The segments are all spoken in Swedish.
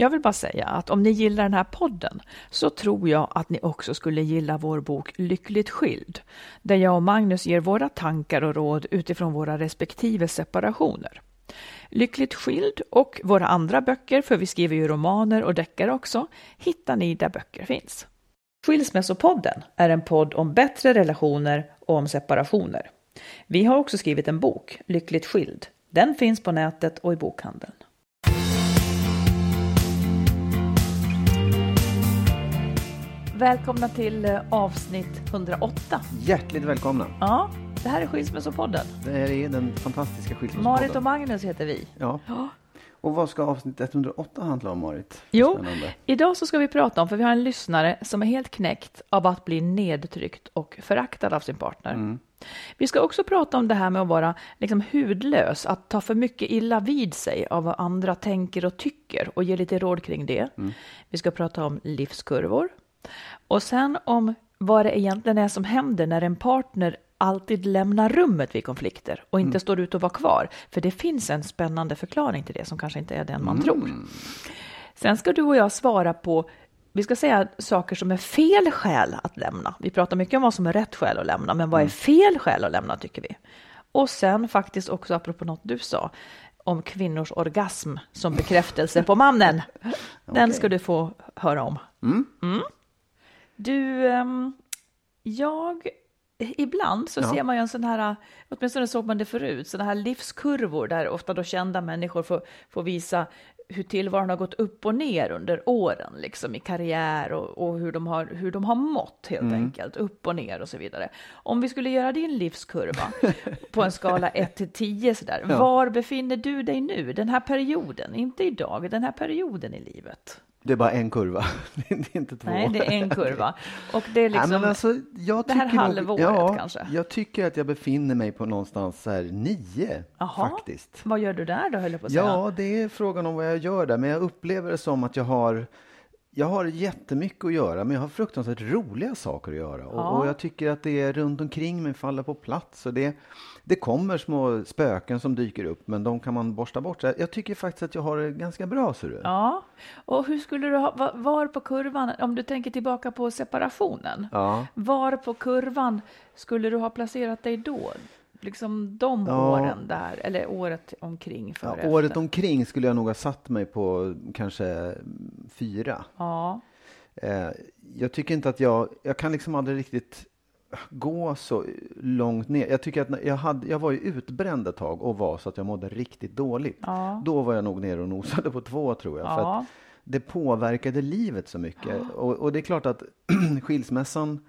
Jag vill bara säga att om ni gillar den här podden så tror jag att ni också skulle gilla vår bok Lyckligt skild, där jag och Magnus ger våra tankar och råd utifrån våra respektive separationer. Lyckligt skild och våra andra böcker, för vi skriver ju romaner och deckare också, hittar ni där böcker finns. Skilsmässopodden är en podd om bättre relationer och om separationer. Vi har också skrivit en bok, Lyckligt skild. Den finns på nätet och i bokhandeln. Välkomna till eh, avsnitt 108. Hjärtligt välkomna. Ja, det här är Skilsmässopodden. Det här är den fantastiska skilsmässopodden. Marit och Magnus heter vi. Ja. Och vad ska avsnitt 108 handla om, Marit? Jo, Spännande. idag så ska vi prata om, för vi har en lyssnare som är helt knäckt av att bli nedtryckt och föraktad av sin partner. Mm. Vi ska också prata om det här med att vara liksom hudlös, att ta för mycket illa vid sig av vad andra tänker och tycker och ge lite råd kring det. Mm. Vi ska prata om livskurvor och sen om vad det egentligen är som händer när en partner alltid lämnar rummet vid konflikter och inte står ut och vara kvar. För det finns en spännande förklaring till det som kanske inte är den man tror. Sen ska du och jag svara på, vi ska säga saker som är fel skäl att lämna. Vi pratar mycket om vad som är rätt skäl att lämna, men vad är fel skäl att lämna tycker vi? Och sen faktiskt också apropå något du sa, om kvinnors orgasm som bekräftelse på mannen. Den ska du få höra om. Mm. Du, ehm, jag, ibland så ser man ju en sån här, åtminstone såg man det förut, sådana här livskurvor där ofta då kända människor får, får visa hur tillvaron har gått upp och ner under åren, liksom i karriär och, och hur, de har, hur de har mått helt enkelt, upp och ner och så vidare. Om vi skulle göra din livskurva på en skala 1 till 10 sådär, var befinner du dig nu, den här perioden, inte idag, den här perioden i livet? Det är bara en kurva, det är inte två. Nej, det är en kurva. Och det är liksom Nej, alltså, jag det här halvåret ja, kanske. Jag tycker att jag befinner mig på någonstans här nio, Jaha. faktiskt. Vad gör du där då, höll jag på att säga? Ja, det är frågan om vad jag gör där, men jag upplever det som att jag har jag har jättemycket att göra, men jag har fruktansvärt roliga saker att göra. Och, och jag tycker att det är runt omkring mig faller på plats. Och det, det kommer små spöken som dyker upp, men de kan man borsta bort. Så jag- tycker faktiskt att jag har det ganska bra, ser du. Ja, och hur skulle du ha, va- var på kurvan, om du tänker tillbaka på separationen, Ja. var på kurvan skulle du ha placerat dig då? Liksom de Ja. åren där, eller året omkring Ja, året omkring skulle jag nog ha satt mig på kanske fyra. Ja, Eh, jag tycker inte att jag, jag kan liksom aldrig riktigt gå så långt ner. Jag tycker att jag, hade, jag var ju utbränd ett tag och var så att jag mådde riktigt dåligt. Ja. Då var jag nog nere och nosade på två tror jag. För att det påverkade livet så mycket. Och, och det är klart att skilsmässan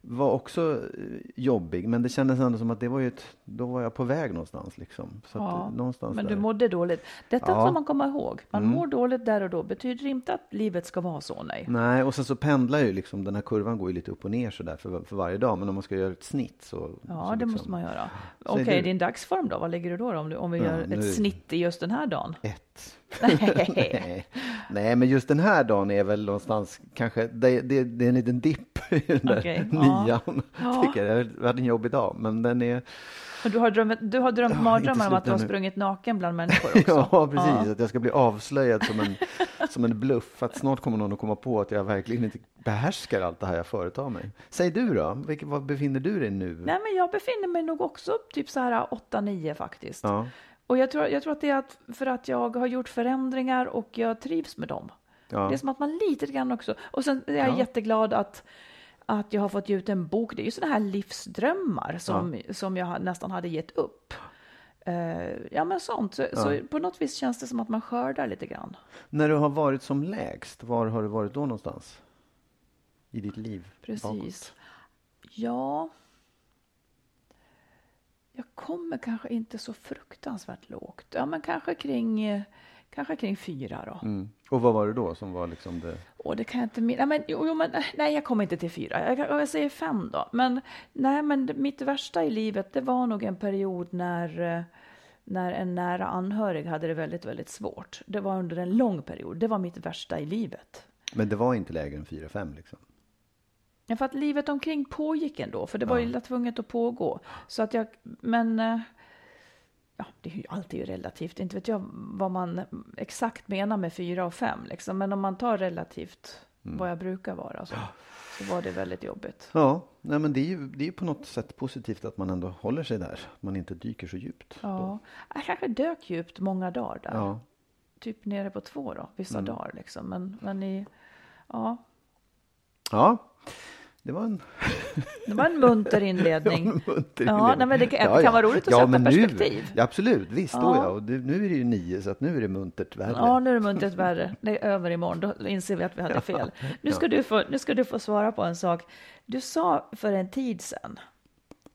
var också eh, jobbig, men det kändes ändå som att det var ju ett, då var jag på väg någonstans liksom. Så ja. att, någonstans men där. du mådde dåligt. Detta Ja. Mm. ska man komma ihåg. Man mår dåligt där och då, betyder inte att livet ska vara så, nej. Nej, och sen så pendlar ju liksom, den här kurvan går ju lite upp och ner sådär för, för varje dag. Men om man ska göra ett snitt så... Ja, så det liksom, måste man göra. Okej, du. din dagsform då? Vad ligger du då, då om, du, om vi Ja, gör nu- ett snitt i just den här dagen? Ett. Nej. Nej. Men just den här dagen är väl någonstans kanske, det, det, det är en liten dipp i den där Okej, ja. nian. Ja. Tycker jag. jag hade en jobbig dag, men den är... Och Du har drömt, du har drömt Ja, mardrömmar om att du har sprungit naken bland människor också? Ja, precis. Att jag ska bli avslöjad som en, som en bluff. Att snart kommer någon att komma på att jag verkligen inte behärskar allt det här jag företar mig. Säg du då, Vilket, var befinner du dig nu? Nej, men jag befinner mig nog också typ så här 8-9 faktiskt. Ja. Och jag tror, jag tror att det är att för att jag har gjort förändringar och jag trivs med dem. Ja. Det är som att man lite grann också. Och sen är jag Ja. jätteglad att, att jag har fått ge ut en bok. Det är ju sådana här livsdrömmar som, som jag nästan hade gett upp. Eh, ja, men sånt. Så, så på något vis känns det som att man skördar lite grann. När du har varit som lägst, var har du varit då någonstans? I ditt liv? Precis. bakåt? Ja. Jag kommer kanske inte så fruktansvärt lågt. Ja, men kanske kring, kanske kring fyra då. Mm. Och vad var det då som var liksom det? Åh, det kan jag inte minnas. Men, jo, men, nej, jag kommer inte till fyra. Jag, jag säger fem då. Men, nej, men mitt värsta i livet, det var nog en period när, eh, när en nära anhörig hade det väldigt, väldigt svårt. Det var under en lång period. Det var mitt värsta i livet. Men det var inte lägre än 4-5 liksom? Ja, för att livet omkring pågick ändå, för det var ju tvunget att pågå. Så att jag, men, eh, ja, det är ju alltid relativt. Inte vet jag vad man exakt menar med fyra och fem, liksom. Men om man tar relativt vad jag brukar vara, så, så var det väldigt jobbigt. Ja, nej men det är ju det är på något sätt positivt att man ändå håller sig där. Man inte dyker så djupt. Ja, då. jag kanske dök djupt många dagar där. Ja. Typ nere på två då, vissa dagar liksom. Men, men i, ja, ja, det var en det var en munter inledning. munter Ja, inledning. men det kan- det kan vara roligt att sätta men perspektiv. Nu, ja, absolut, visst. Ja. Då ja. Och det, nu är det ju nio, så att nu är det muntert värre. Ja, nu är det muntert värre. Det är över imorgon. Då inser vi att vi hade fel. Nu ska, du, få, nu ska du få svara på en sak. Du sa för en tid sedan,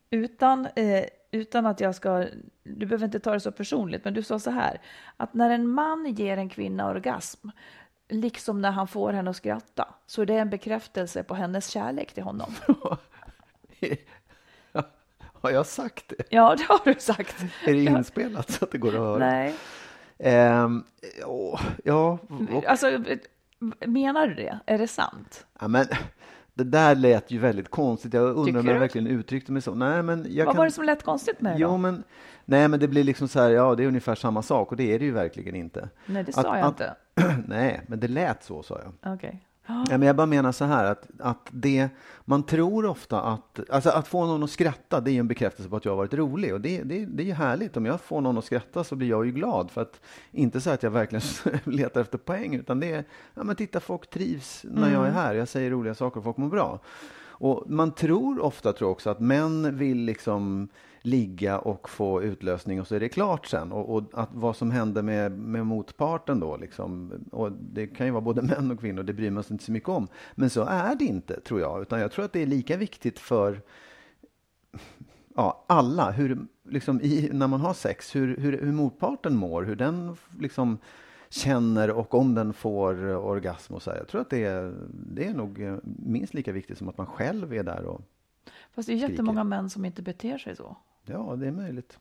utan, eh, utan att jag ska... Du behöver inte ta det så personligt, men du sa så här. Att när en man ger en kvinna orgasm, liksom när han får henne att skratta, så är det en bekräftelse på hennes kärlek till honom. Har jag sagt det? Ja, det har du sagt. Är det inspelat så att det går att höra? Nej, Ehm, åh, ja, och, alltså menar du det? Är det sant? ja, men det där lät ju väldigt konstigt. Jag undrar om jag verkligen uttryckte mig så. Nej, men jag Vad kan... var det som lät konstigt med det Jo, då? men, nej, men det blir liksom så här, ja, det är ungefär samma sak och det är det ju verkligen inte. Nej, det Att- sa jag att- inte. nej, men det lät så, sa jag. Okej. Ja, men jag bara menar så här att, att det, man tror ofta att, alltså att få någon att skratta, det är ju en bekräftelse på att jag har varit rolig. Och det, det, det är ju härligt. Om jag får någon att skratta så blir jag ju glad. För att, inte så att jag verkligen letar efter poäng utan det är, ja men titta folk trivs när jag är här, jag säger roliga saker och folk mår bra. Och man tror ofta tror också att män vill liksom ligga och få utlösning och så är det klart sen. Och, och att vad som händer med, med motparten då, liksom, och det kan ju vara både män och kvinnor, det bryr man sig inte så mycket om. Men så är det inte, tror jag. Utan jag tror att det är lika viktigt för ja, alla, hur, liksom, i, när man har sex, hur, hur, hur motparten mår, hur den liksom känner och om den får orgasm och så här. Jag tror att det är, det är nog eh, minst lika viktigt som att man själv är där och Fast det är jättemånga män som inte beter sig så. Ja, det är möjligt.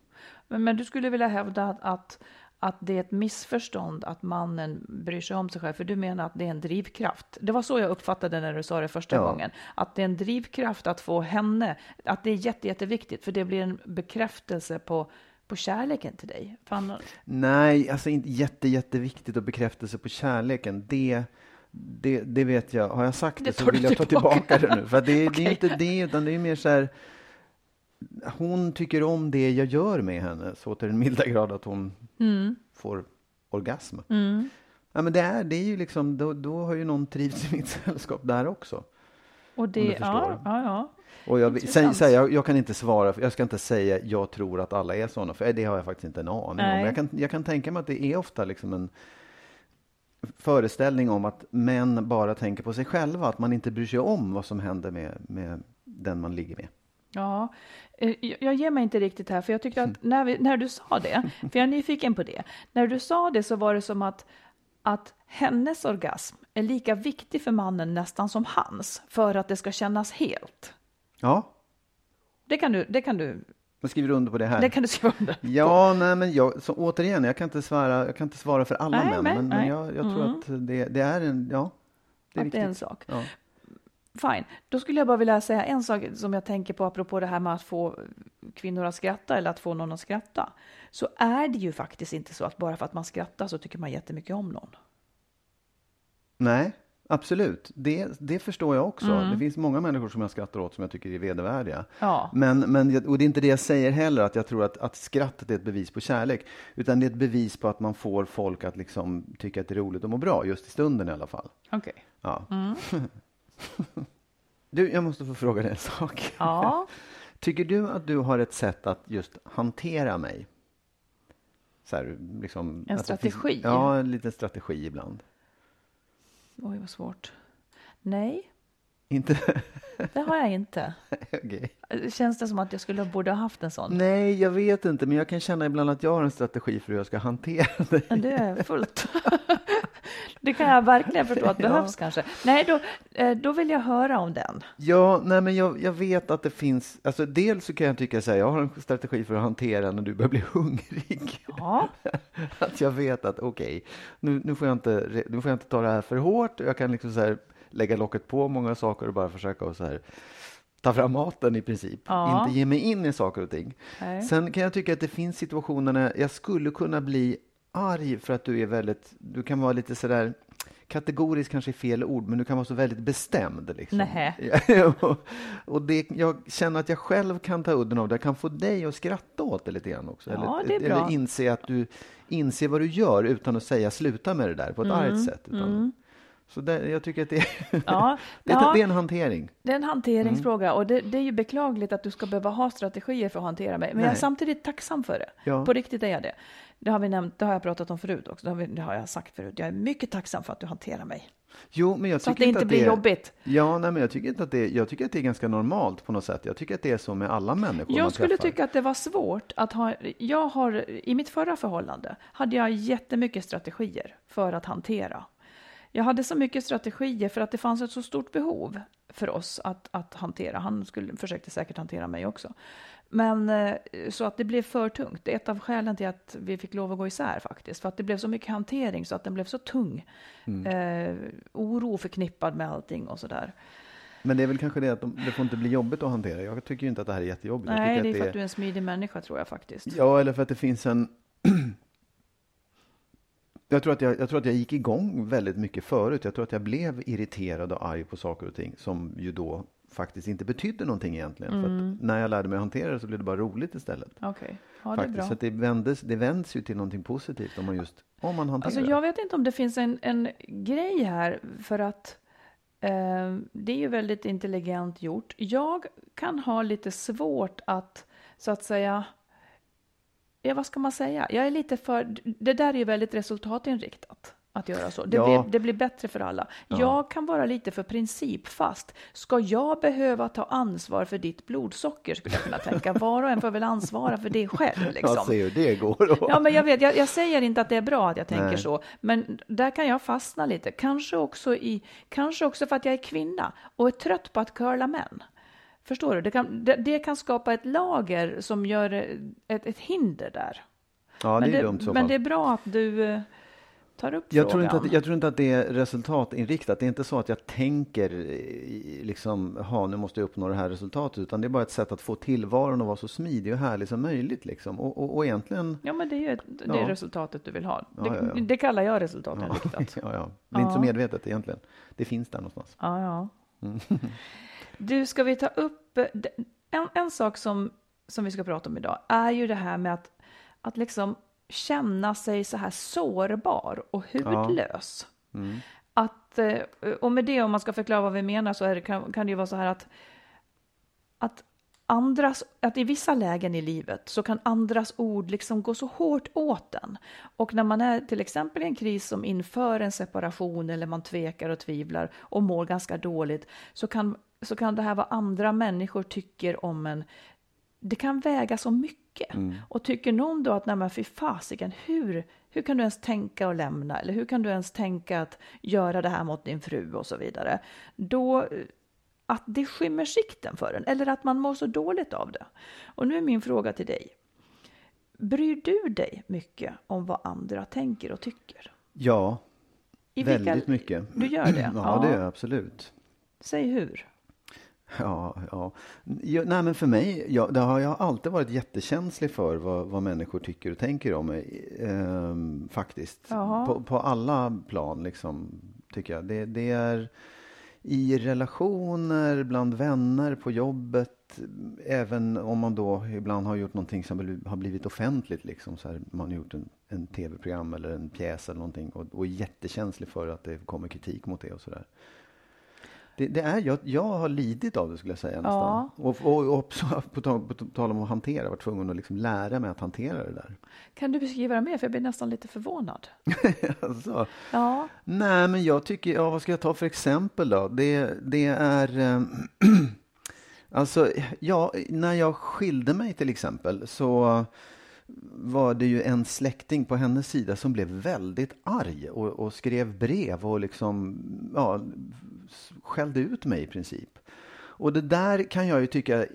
Men, men du skulle vilja hävda att, att, att det är ett missförstånd att mannen bryr sig om sig själv, för du menar att det är en drivkraft. Det var så jag uppfattade när du sa det första Ja. gången. Att det är en drivkraft att få henne, att det är jätte, jätteviktigt, för det blir en bekräftelse på, på kärleken till dig. Fan, Nej, alltså inte jätte, jätteviktigt och bekräftelse på kärleken. Det, det, det vet jag. Har jag sagt det, Det så vill jag ta tillbaka. tillbaka det nu. För det, det är inte det, utan det är mer så här. Hon tycker om det jag gör med henne så till den milda grad att hon Mm. får orgasm. Ja, men det, är, det är ju liksom, då, då har ju någon trivts i mitt sällskap där också. och det, ja, ja, ja. Och jag, sen, här, jag, jag kan inte svara, för jag ska inte säga jag tror att alla är sådana, för det har jag faktiskt inte en aning om. Men jag kan, jag kan tänka mig att det är ofta liksom en föreställning om att män bara tänker på sig själva, att man inte bryr sig om vad som händer med, med den man ligger med. Ja, jag- jag ger mig inte riktigt här, för jag tyckte att när, vi, när du sa det, för jag är nyfiken på det, när du sa det så var det som att, att hennes orgasm är lika viktig för mannen nästan som hans, för att det ska kännas helt. Ja, Det kan du, det kan du, jag skriver under på det här. det kan du skriva under. Ja, nej, men jag, så återigen, jag kan inte svara, jag kan inte svara för alla Nej, män, men, men jag, jag tror Mm. att det, det är en, ja, det är att det är en viktigt. sak. Ja. Fine. Då skulle jag bara vilja säga en sak som jag tänker på apropå det här med att få kvinnor att skratta eller att få någon att skratta. Så är det ju faktiskt inte så att bara för att man skrattar så tycker man jättemycket om någon. Nej, Absolut, det, det förstår jag också. Det finns många människor som jag skrattar åt som jag tycker är vedervärdiga. Ja. Men, men, och det är inte det jag säger heller, att jag tror att, att skrattet är ett bevis på kärlek. Utan det är ett bevis på att man får folk att liksom tycka att det är roligt och må bra, just i stunden i alla fall. Okej. Ja. du, jag måste få fråga dig en sak. Ja. Tycker du att du har ett sätt att just hantera mig? Så här, liksom, En det finns- strategi? ja, en liten strategi ibland. Oj, vad svårt. Nej, Inte? det har jag inte. Okej. Känns det som att jag skulle borde ha haft en sån? Nej, jag vet inte, men jag kan känna ibland att jag har en strategi för hur jag ska hantera dig. Men det är fullt. Det kan jag verkligen förstå att Ja. behövs kanske. Nej, då, eh, då vill jag höra om den. Ja, nej, men jag, jag vet att det finns, alltså dels så kan jag tycka så här, jag har en strategi för att hantera när du börjar bli hungrig. Ja, Att jag vet att okej, nu, nu, får jag inte, nu får jag inte ta det här för hårt. Jag kan liksom så här lägga locket på många saker och bara försöka att så här ta fram maten i princip. Ja. Inte ge mig in i saker och ting. Nej. Sen kan jag tycka att det finns situationer när jag skulle kunna bli arg för att du är väldigt, du kan vara lite sådär kategorisk kanske är fel ord, men du kan vara så väldigt bestämd. Liksom. Och och det, jag känner att jag själv kan ta udden av det. Jag kan få dig att skratta åt det lite grann också. Ja, eller, eller inse att du inser vad du gör utan att säga sluta med det där på ett Mm, argt sätt. Utan, Så det, jag tycker att det, ja, det, är- ja. det är en hantering. Det är en hanteringsfråga och det, det är ju beklagligt att du ska behöva ha strategier för att hantera mig. Men jag är Nej. samtidigt tacksam för det. Ja. På riktigt är jag det. Det har, vi nämnt, det har jag pratat om förut också. Det har, vi, det har jag sagt förut. Jag är mycket tacksam för att du hanterar mig. Jo, men jag Så att tycker det inte blir är- jobbigt. Ja, nej, men jag tycker inte att det, jag tycker att det är ganska normalt på något sätt. Jag tycker att det är så med alla människor Jag skulle träffar. tycka att det var svårt att ha... Jag har, I mitt förra förhållande hade jag jättemycket strategier för att hantera. Jag hade så mycket strategier för att det fanns ett så stort behov för oss att, att hantera. Han skulle, försökte säkert hantera mig också. Men eh, så att det blev för tungt. Det är ett av skälen till att vi fick lov att gå isär faktiskt. För att det blev så mycket hantering så att den blev så tung. Eh, oro förknippad med allting och sådär. Men det är väl kanske det att de, det får inte bli jobbigt att hantera. Jag tycker ju inte att det här är jättejobbigt. Nej, det är att för att du är en smidig människa tror jag faktiskt. Ja, eller för att det finns en... jag, tror att jag, jag tror att jag gick igång väldigt mycket förut. Jag tror att jag blev irriterad och arg på saker och ting som ju då faktiskt inte betydde någonting egentligen. För Mm. att när jag lärde mig att hantera det så blev det bara roligt istället. Okej, ja det faktiskt. bra. Så det, vändes, det vänds ju till någonting positivt om man just om man hanterar Alltså det. jag vet inte om det finns en, en grej här för att eh, det är ju väldigt intelligent gjort. Jag kan ha lite svårt att så att säga, ja vad ska man säga? Jag är lite för, det där är ju väldigt resultatinriktat. Att göra så. Det, Ja. blir, det blir bättre för alla. Jag kan vara lite för principfast. Ska jag behöva ta ansvar för ditt blodsocker skulle jag kunna tänka. Var och en får väl ansvara för det själv. Liksom. Ja, se hur det går. Då. Ja, men jag vet, jag, jag säger inte att det är bra att jag tänker Nej. så, men där kan jag fastna lite. Kanske också, i, kanske också för att jag är kvinna och är trött på att curla män. Förstår du? Det kan, det, det kan skapa ett lager som gör eh, ett, ett hinder där. Ja, det men är dumt så men fall. det är bra att du eh, tar upp Jag tror, frågan. inte att, jag tror inte att det är resultatinriktat. Det är inte så att jag tänker eh, liksom, ha nu måste jag uppnå det här resultatet, utan det är bara ett sätt att få tillvaron att vara så smidig och härlig som möjligt. Liksom. Och, och, och egentligen, Ja, men det är ju ett, det Ja. resultatet du vill ha. Det, ja, ja. det kallar jag ja, resultatinriktat. ja, ja. Men inte så medvetet egentligen. Det finns där någonstans. Ja, ja. Mm. Du, ska vi ta upp... eh, En, en sak som, som vi ska prata om idag är ju det här med att, att liksom känna sig så här sårbar och hudlös. Mm. Att, eh, och med det, om man ska förklara vad vi menar, så är det, kan, kan det ju vara så här att, att andras, att i vissa lägen i livet så kan andras ord liksom gå så hårt åt en. Och när man är till exempel i en kris som inför en separation eller man tvekar och tvivlar och mår ganska dåligt så kan, så kan det här vad andra människor tycker om en det kan väga så mycket. Och tycker någon då att, nej men fy fasiken, hur, hur kan du ens tänka att lämna? Eller hur kan du ens tänka att göra det här mot din fru och så vidare? Då, att det skymmer sikten för en, eller att man mår så dåligt av det. Och nu är min fråga till dig. Bryr du dig mycket om vad andra tänker och tycker? Ja, I väldigt vilka- mycket. Du gör det? Ja, det gör jag absolut. Säg hur. Ja, ja. ja nej, men för mig, ja, det har jag alltid varit jättekänslig för vad, vad människor tycker och tänker om mig. ehm, faktiskt. På, på alla plan. Liksom. tycker jag. Det, det är i relationer, bland vänner, på jobbet, även om man då ibland har gjort någonting som har blivit offentligt, liksom, så här, man har gjort en, en tv-program eller en pjäs eller någonting och, och är jättekänslig för att det kommer kritik mot det och sådär. Det, det, är, jag, jag har lidit av det skulle jag säga nästan. Ja. Och, och, och på, på, tal, på tal om att hantera, var tvungen att liksom lära mig att hantera det där. Kan du beskriva det mer? För jag blir nästan lite förvånad. alltså, ja. Nej, men jag tycker, ja, vad ska jag ta för exempel då? Det, det är eh, Alltså, ja, när jag skilde mig till exempel så var det ju en släkting på hennes sida som blev väldigt arg och, och skrev brev och liksom, ja, skällde ut mig i princip. Och det där kan jag ju tycka,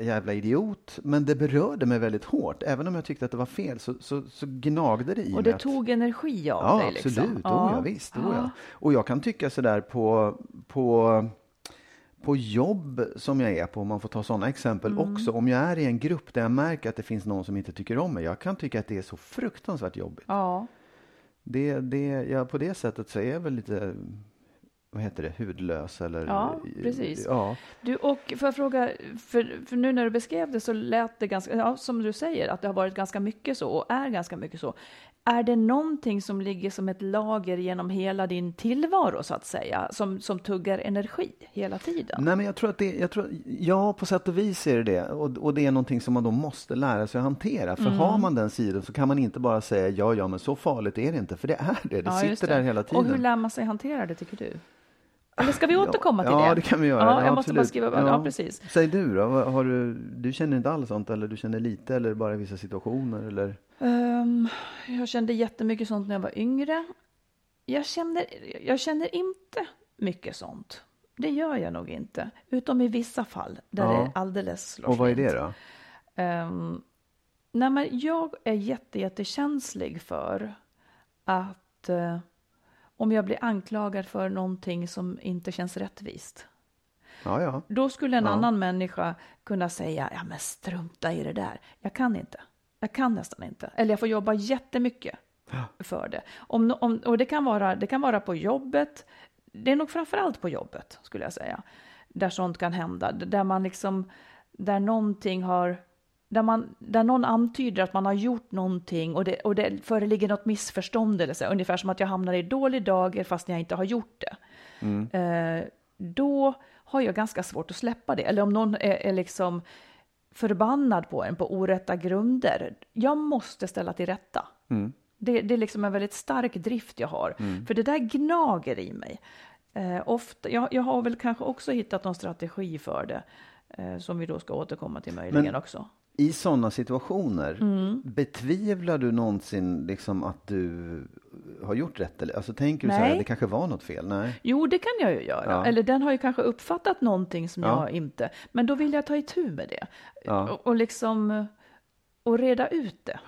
jävla idiot, men det berörde mig väldigt hårt. Även om jag tyckte att det var fel så, så, så gnagde det i mig. Och det tog energi av ja, dig? Liksom. Absolut, ja, oh, ja visst. Oh, ja. Och jag kan tycka sådär på, på på jobb som jag är på, om man får ta sådana exempel mm. också, om jag är i en grupp där jag märker att det finns någon som inte tycker om mig, jag kan tycka att det är så fruktansvärt jobbigt. Ja. Det, det, ja, på det sättet så är jag väl lite vad heter det, hudlös eller... Ja, precis. Ja. Du, och för att fråga, för, för nu när du beskrev det så lät det ganska, ja, som du säger, att det har varit ganska mycket så och är ganska mycket så. Är det någonting som ligger som ett lager genom hela din tillvaro så att säga, som, som tuggar energi hela tiden? Nej, men jag tror att det, jag tror, ja, på sätt och vis är det det. Och, och det är någonting som man då måste lära sig att hantera. För mm. har man den sidan så kan man inte bara säga ja, ja, men så farligt är det inte, för det är det. Det ja, sitter det. där hela tiden. Och hur lär man sig hantera det, tycker du? Eller ska vi återkomma ja, till det? Ja, det kan vi göra. Ja, jag ja, måste bara skriva. Ja. ja. precis. Säg du då, har du, du känner inte alls sånt eller du känner lite eller bara i vissa situationer eller? Um, jag kände jättemycket sånt när jag var yngre. Jag känner, jag känner inte mycket sånt. Det gör jag nog inte, utom i vissa fall där det alldeles slår Och vad är det då? Um, nej, men jag är jätte, jättekänslig för att uh, om jag blir anklagad för någonting som inte känns rättvist. Ja, ja. Då skulle en ja. annan människa kunna säga, ja men strunta i det där. Jag kan inte. Jag kan nästan inte. Eller jag får jobba jättemycket för det. Om, om, och det kan, vara, det kan vara på jobbet. Det är nog framför allt på jobbet, skulle jag säga. Där sånt kan hända. Där man liksom, där någonting har där, man, där någon antyder att man har gjort någonting och det, och det föreligger något missförstånd eller så, ungefär som att jag hamnar i dålig dager fast jag inte har gjort det. Mm. Eh, då har jag ganska svårt att släppa det. Eller om någon är, är liksom förbannad på en på orätta grunder. Jag måste ställa till rätta. Mm. Det, det, är liksom en väldigt stark drift jag har. Mm. För det där gnager i mig. Eh, ofta, jag, jag, har väl kanske också hittat någon strategi för det. Eh, som vi då ska återkomma till möjligen Men, också i sådana situationer, mm. betvivlar du någonsin liksom att du har gjort rätt? Eller, alltså tänker du Nej. så här, det kanske var något fel? Nej. Jo, det kan jag ju göra. Ja. Eller den har ju kanske uppfattat någonting som ja. jag inte, men då vill jag ta itu med det. Ja. Och, och liksom, och reda ut det.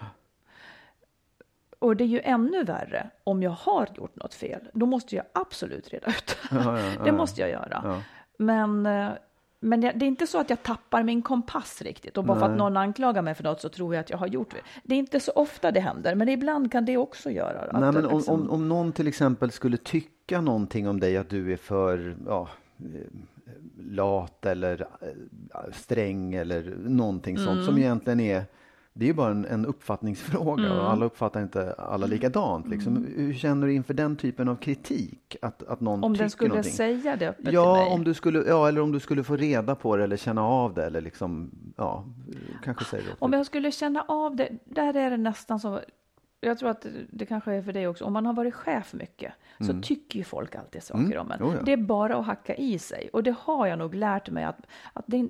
Och det är ju ännu värre om jag har gjort något fel. Då måste jag absolut reda ut det. det måste jag göra. Men eh, men det, är inte så att jag tappar min kompass riktigt och bara Nej. för att någon anklagar mig för något så tror jag att jag har gjort det. Det är inte så ofta det händer, men ibland kan det också göra. Nej, men om, liksom... om, om någon till exempel skulle tycka någonting om dig, att du är för ja, lat eller äh, sträng eller någonting sånt mm. som egentligen är det är ju bara en, en uppfattningsfråga mm. och alla uppfattar inte alla likadant. Liksom. Mm. Hur känner du inför den typen av kritik? Att, att någon om den skulle någonting? säga det öppet ja, till mig? Om du skulle, ja, eller om du skulle få reda på det eller känna av det eller liksom, ja, kanske säga det. Om jag skulle känna av det, där är det nästan så, jag tror att det kanske är för dig också, om man har varit chef mycket så mm. tycker ju folk alltid saker mm. om en. Oh ja. Det är bara att hacka i sig och det har jag nog lärt mig att, att det,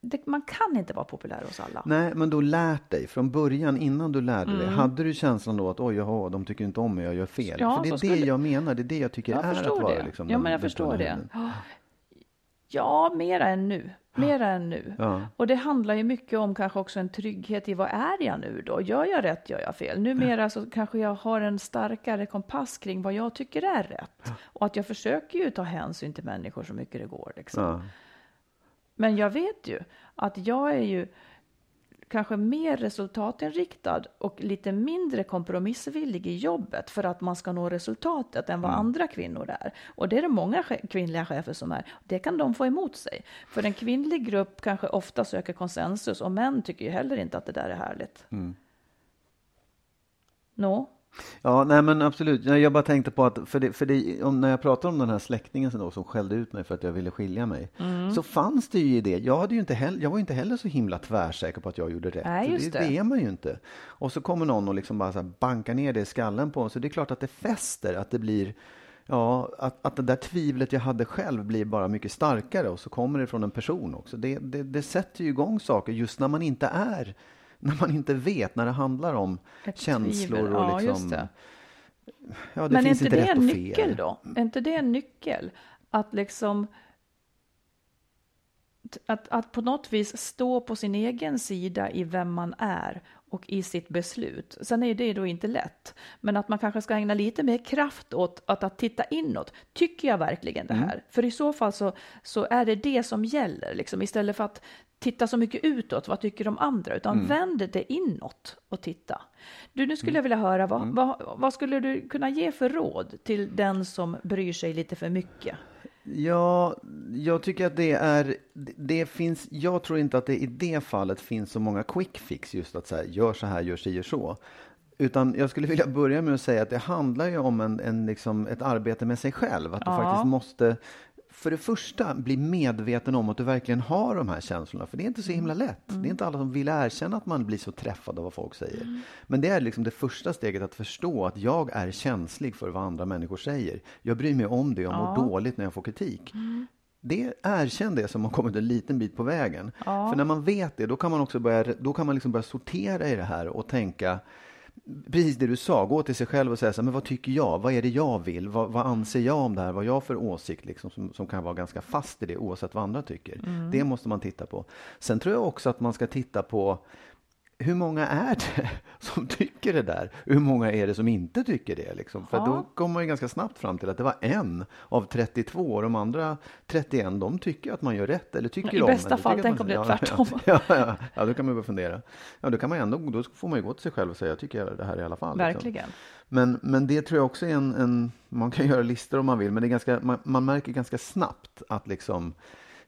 det, man kan inte vara populär hos alla. Nej, men du lärt dig från början, innan du lärde mm. dig, hade du känslan då att oj, jaha, de tycker inte om mig, jag gör fel? Ja, För det är det skulle... jag menar, det är det jag tycker jag är att vara liksom, Ja, men jag förstår det. Ja, mera än nu. Mera än nu. Ja. Och det handlar ju mycket om kanske också en trygghet i vad är jag nu då? Gör jag rätt, gör jag fel? Numera så kanske jag har en starkare kompass kring vad jag tycker är rätt. Och att jag försöker ju ta hänsyn till människor så mycket det går. Liksom. Men jag vet ju att jag är ju kanske mer resultatinriktad och lite mindre kompromissvillig i jobbet för att man ska nå resultatet än vad Mm. andra kvinnor är. Och det är det många kvinnliga chefer som är. Det kan de få emot sig. För en kvinnlig grupp kanske ofta söker konsensus och män tycker ju heller inte att det där är härligt. Mm. Nå? Ja, nej men absolut. Jag bara tänkte på att, för det, för det, om, när jag pratade om den här släktingen som, då, som skällde ut mig för att jag ville skilja mig, Mm. så fanns det ju i det. Jag, hade ju inte heller, jag var ju inte heller så himla tvärsäker på att jag gjorde rätt. Nej, just det, det. det är man ju inte. Och så kommer någon och liksom bara så bankar ner det i skallen på en, så det är klart att det fäster, att det blir Ja, att, att det där tvivlet jag hade själv blir bara mycket starkare och så kommer det från en person också. Det, det, det sätter ju igång saker just när man inte är, när man inte vet, när det handlar om Ett känslor tvivel. och Ja, liksom... just det. Ja, det Men är inte det en fel. nyckel då? Är inte det en nyckel? Att liksom att, att på något vis stå på sin egen sida i vem man är och i sitt beslut. Sen är det då inte lätt, men att man kanske ska ägna lite mer kraft åt att, att titta inåt. Tycker jag verkligen det Mm. här? För i så fall så, så är det det som gäller, liksom, istället för att titta så mycket utåt, vad tycker de andra, utan Mm. vänd det inåt och titta. Du, nu skulle jag vilja höra, Mm. vad, vad, vad skulle du kunna ge för råd till den som bryr sig lite för mycket? Ja, jag tycker att det är, det, finns, jag tror inte att det i det fallet finns så många quick fix just att säga gör så här, gör si, gör så. Utan jag skulle vilja börja med att säga att det handlar ju om en, en liksom ett arbete med sig själv. Att du Ja. faktiskt måste, för det första, bli medveten om att du verkligen har de här känslorna. För det är inte så himla lätt. Det är inte alla som vill erkänna att man blir så träffad av vad folk säger. Men det är liksom det första steget att förstå att jag är känslig för vad andra människor säger. Jag bryr mig om det, jag mår dåligt när jag får kritik. Det erkänn det som har kommit en liten bit på vägen. För när man vet det, då kan man också börja, då kan man liksom börja sortera i det här och tänka Precis det du sa, gå till sig själv och säga så här, men vad tycker jag? Vad är det jag vill? Vad, vad anser jag om det här? Vad har jag för åsikt liksom, som, som kan vara ganska fast i det oavsett vad andra tycker? Det måste man titta på. Sen tror jag också att man ska titta på hur många är det som tycker det där? Hur många är det som inte tycker det? Liksom? För då kommer man ju ganska snabbt fram till att det var en av 32 och de andra 31 de tycker att man gör rätt eller tycker I om. bästa eller fall, tänk om det är ja, tvärtom. Ja, ja, ja, ja, då kan man börja fundera. Ja, då, kan man ändå, då får man ju gå till sig själv och säga jag tycker det här i alla fall. liksom. Verkligen. Men, men det tror jag också är en, en... Man kan göra listor om man vill, men det är ganska, man, man märker ganska snabbt att liksom...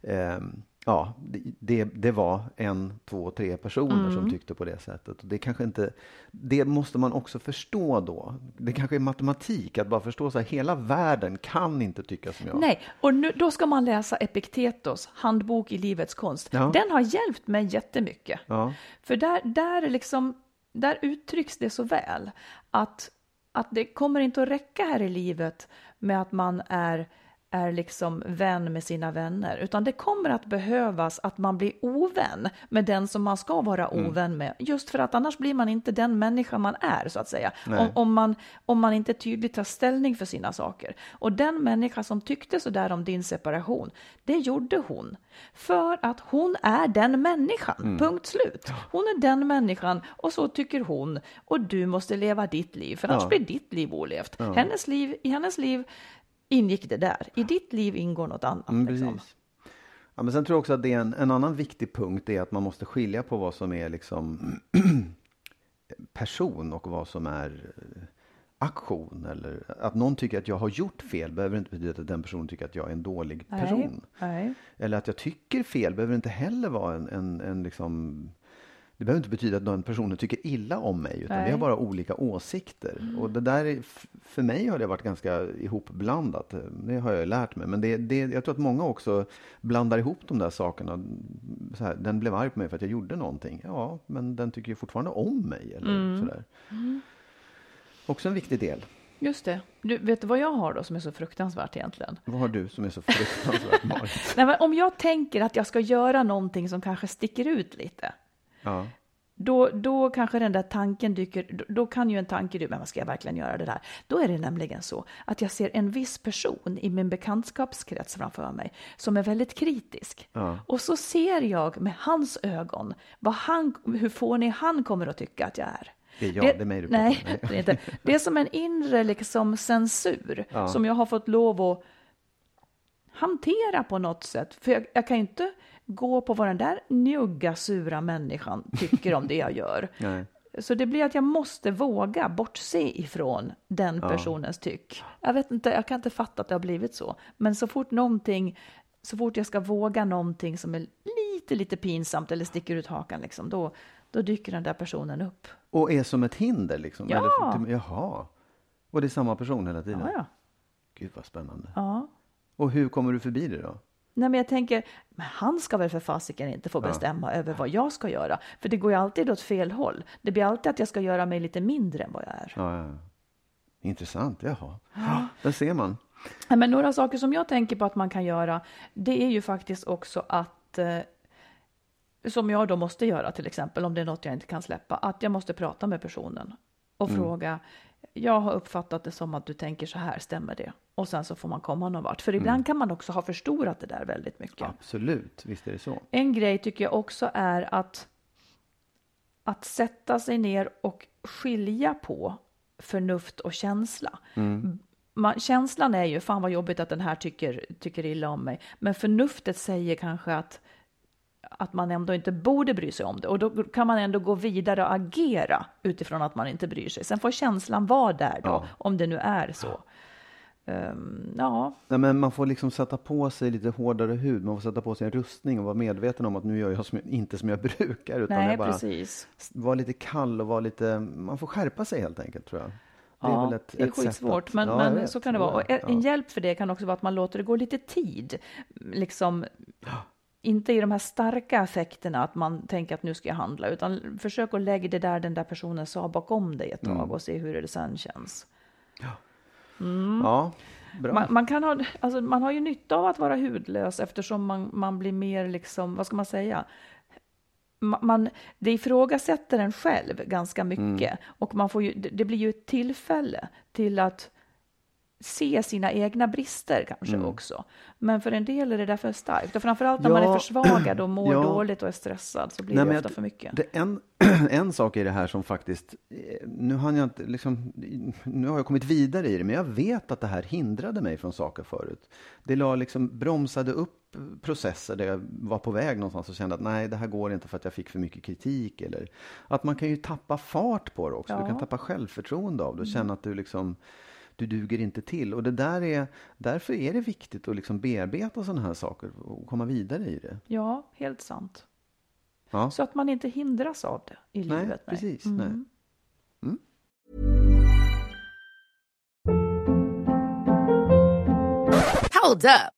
ehm, ja, det, det, var en, två, tre personer Mm. som tyckte på det sättet. Och det kanske inte... Det måste man också förstå då. Det kanske är matematik, att bara förstå så här, hela världen kan inte tycka som jag. Nej, och nu, då ska man läsa Epiktetos handbok i livets konst. Ja. Den har hjälpt mig jättemycket. Ja. För där, där, är liksom, där uttrycks det så väl att, att det kommer inte att räcka här i livet med att man är är liksom vän med sina vänner, utan det kommer att behövas att man blir ovän med den som man ska vara Mm. ovän med, just för att annars blir man inte den människa man är, så att säga. Om, om, man, om man inte tydligt tar ställning för sina saker. Och den människa som tyckte så där om din separation, det gjorde hon. För att hon är den människan, Mm. punkt slut. Hon är den människan och så tycker hon. Och du måste leva ditt liv, för annars Ja. blir ditt liv olevt. Hennes liv, I hennes liv ingick det där. I ditt liv ingår något annat. Mm, liksom. precis. Ja, men sen tror jag också att det är en, en annan viktig punkt är att man måste skilja på vad som är liksom person och vad som är eh, aktion. Eller att någon tycker att jag har gjort fel behöver inte betyda att den personen tycker att jag är en dålig Nej, person. nej. Eller att jag tycker fel behöver inte heller vara en, en, en liksom det behöver inte betyda att den personen tycker illa om mig, utan vi Nej. har bara olika åsikter. Och det där, för mig har det varit ganska ihopblandat. Det har jag lärt mig. Men det, det, jag tror att många också blandar ihop de där sakerna. Så här, den blev arg på mig för att jag gjorde någonting. Ja, men den tycker ju fortfarande om mig. Eller sådär. Också en viktig del. Just det. Du, vet du vad jag har då som är så fruktansvärt egentligen? Vad har du som är så fruktansvärt Marit? Nej, men om jag tänker att jag ska göra någonting som kanske sticker ut lite, Ja. då, då kanske den där tanken dyker, då, då kan ju en tanke dyka, men vad ska jag verkligen göra det där? Då är det nämligen så att jag ser en viss person i min bekantskapskrets framför mig som är väldigt kritisk. Ja. Och så ser jag med hans ögon vad han, hur fånig han kommer att tycka att jag är. Det är jag, det är mig du nej, om. det är inte. Det är som en inre liksom censur Ja. som jag har fått lov att hantera på något sätt. För jag, jag kan ju inte gå på vad den där njugga, sura människan tycker om det jag gör. Nej. Så det blir att jag måste våga bortse ifrån den personens tyck. Jag vet inte, jag kan inte fatta att det har blivit så. Men så fort någonting, så fort jag ska våga någonting som är lite, lite pinsamt eller sticker ut hakan, liksom, då, då dyker den där personen upp. Och är som ett hinder liksom? Ja. Eller, jaha. Och det är samma person hela tiden? Ja, ja. Gud vad spännande. ja. Och hur kommer du förbi det då? Nej, men jag tänker, men han ska väl för fasiken inte få bestämma över vad jag ska göra. För det går ju alltid åt fel håll. Det blir alltid att jag ska göra mig lite mindre än vad jag är. Ja, ja. ja. Intressant, jaha. Där ser man. Ja, Men några saker som jag tänker på att man kan göra, det är ju faktiskt också att, eh, som jag då måste göra till exempel, om det är något jag inte kan släppa, att jag måste prata med personen och fråga, jag har uppfattat det som att du tänker så här, stämmer det? Och sen så får man komma någon vart. För ibland kan man också ha förstorat det där väldigt mycket. Absolut, visst är det så. En grej tycker jag också är att, att sätta sig ner och skilja på förnuft och känsla. Man, känslan är ju, fan vad jobbigt att den här tycker, tycker illa om mig. Men förnuftet säger kanske att, att man ändå inte borde bry sig om det. Och då kan man ändå gå vidare och agera utifrån att man inte bryr sig. Sen får känslan vara där då, Ja. om det nu är så. Ehm, ja, Nej, men man får liksom sätta på sig lite hårdare hud. Man får sätta på sig en rustning och vara medveten om att nu gör jag som, inte som jag brukar. Utan nej jag bara precis. vara lite kall och vara lite... Man får skärpa sig helt enkelt tror jag. Det ja, är väl ett, det är skitsvårt, att- men, Ja, men vet, så kan det vara. Och en Ja. hjälp för det kan också vara att man låter det gå lite tid. Liksom, inte i de här starka effekterna, att man tänker att nu ska jag handla, utan försök att lägga det där den där personen sa bakom dig ett tag Mm. och se hur det sen känns. Ja, bra. Man, man, kan ha, alltså, man har ju nytta av att vara hudlös eftersom man, man blir mer, liksom, vad ska man säga, Ma- man, det ifrågasätter en själv ganska mycket och man får ju, det blir ju ett tillfälle till att se sina egna brister kanske också. Men för en del är det därför starkt och framförallt när man är Ja. försvagad och mår Ja. dåligt och är stressad så blir Nej, det ofta jag- för mycket. Det en, en sak i det här som faktiskt, eh, nu har jag inte liksom, nu har jag kommit vidare i det, men jag vet att det här hindrade mig från saker förut. Det la liksom, bromsade upp processer där jag var på väg någonstans och kände att nej, det här går inte för att jag fick för mycket kritik. Eller att man kan ju tappa fart på det också. Du Ja. kan tappa självförtroende av det och känna att du liksom, du duger inte till. Och det där är, därför är det viktigt att liksom bearbeta sådana här saker och komma vidare i det. Ja, helt sant. Ja. Så att man inte hindras av det i Nej, livet. precis. Mm. Nej. Hold up.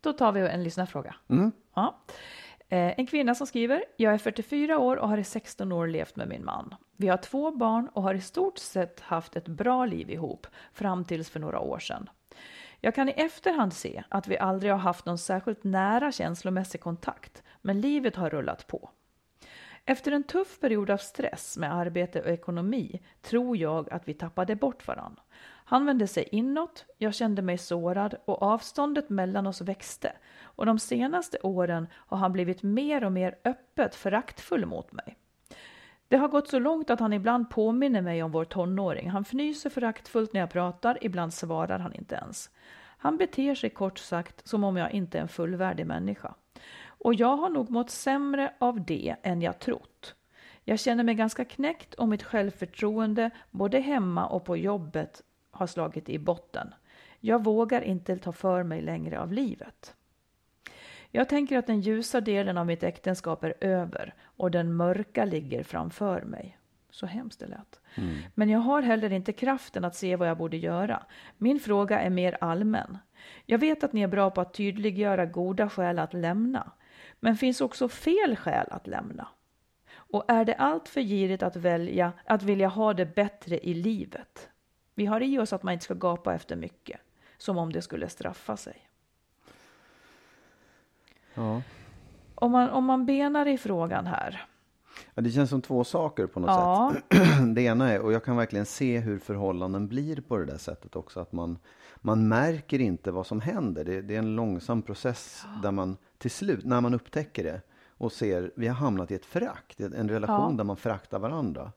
Då tar vi en lyssnarfråga. Mm. Ja. Eh, En kvinna som skriver, jag är 44 år och har i 16 år levt med min man. Vi har två barn och har i stort sett haft ett bra liv ihop, fram tills för några år sedan. Jag kan i efterhand se att vi aldrig har haft någon särskilt nära känslomässig kontakt, men livet har rullat på. Efter en tuff period av stress med arbete och ekonomi tror jag att vi tappade bort varann. Han vände sig inåt, jag kände mig sårad och avståndet mellan oss växte. Och de senaste åren har han blivit mer och mer öppet föraktfull mot mig. Det har gått så långt att han ibland påminner mig om vår tonåring. Han fnyser föraktfullt när jag pratar, ibland svarar han inte ens. Han beter sig kort sagt som om jag inte är en fullvärdig människa. Och jag har nog mått sämre av det än jag trott. Jag känner mig ganska knäckt och mitt självförtroende både hemma och på jobbet har slagit i botten. Jag vågar inte ta för mig längre av livet. Jag tänker att den ljusa delen av mitt äktenskap är över och den mörka ligger framför mig. Så hemskt det lät. Mm. Men jag har heller inte kraften att se vad jag borde göra. Min fråga är mer allmän. Jag vet att ni är bra på att tydliggöra goda skäl att lämna. Men finns också fel skäl att lämna? Och är det allt för girigt att välja att vilja ha det bättre i livet? Vi har i oss att man inte ska gapa efter mycket, som om det skulle straffa sig. Ja. Om man, om man benar i frågan här. Ja, det känns som två saker på något Ja. sätt. Det ena är, och jag kan verkligen se hur förhållanden blir på det där sättet också, att man, man märker inte vad som händer. Det, det är en långsam process där man till slut, när man upptäcker det och ser, vi har hamnat i ett förakt, en relation Ja. där man föraktar varandra.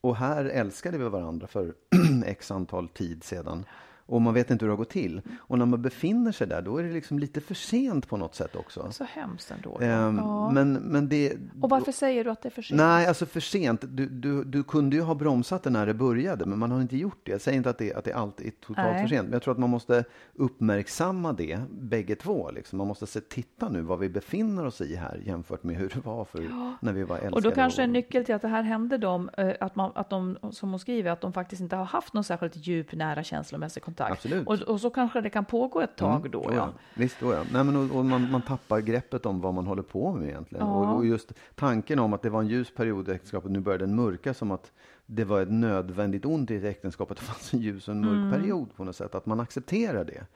Och här älskade vi varandra för x antal tid sedan. Och man vet inte hur det har gått till. Och när man befinner sig där, då är det liksom lite för sent på något sätt också. Så hemskt ändå. Ehm, ja. men, men det, Och varför säger du att det är för sent? Nej, alltså för sent. Du, du, du kunde ju ha bromsat det när det började, men man har inte gjort det. Jag säger inte att det, att det alltid är totalt Nej. för sent, men jag tror att man måste uppmärksamma det, bägge två. Liksom. Man måste se, titta nu vad vi befinner oss i här jämfört med hur det var för när vi var älskade. Och då kanske en nyckel till att det här hände dem, eh, att, man, att de, som hon skriver, att de faktiskt inte har haft någon särskilt djup, nära känslomässig kontakt. Absolut. Och, och så kanske det kan pågå ett tag då. Oh Ja. ja. Visst, oh ja. Nej, men, och, och man, man tappar greppet om vad man håller på med egentligen. Ja. Och, och just tanken om att det var en ljus period i äktenskapet, nu börjar den mörka som att det var ett nödvändigt ont i ett äktenskap, att det fanns en ljus och en mörk Mm. period på något sätt. Att man accepterar det.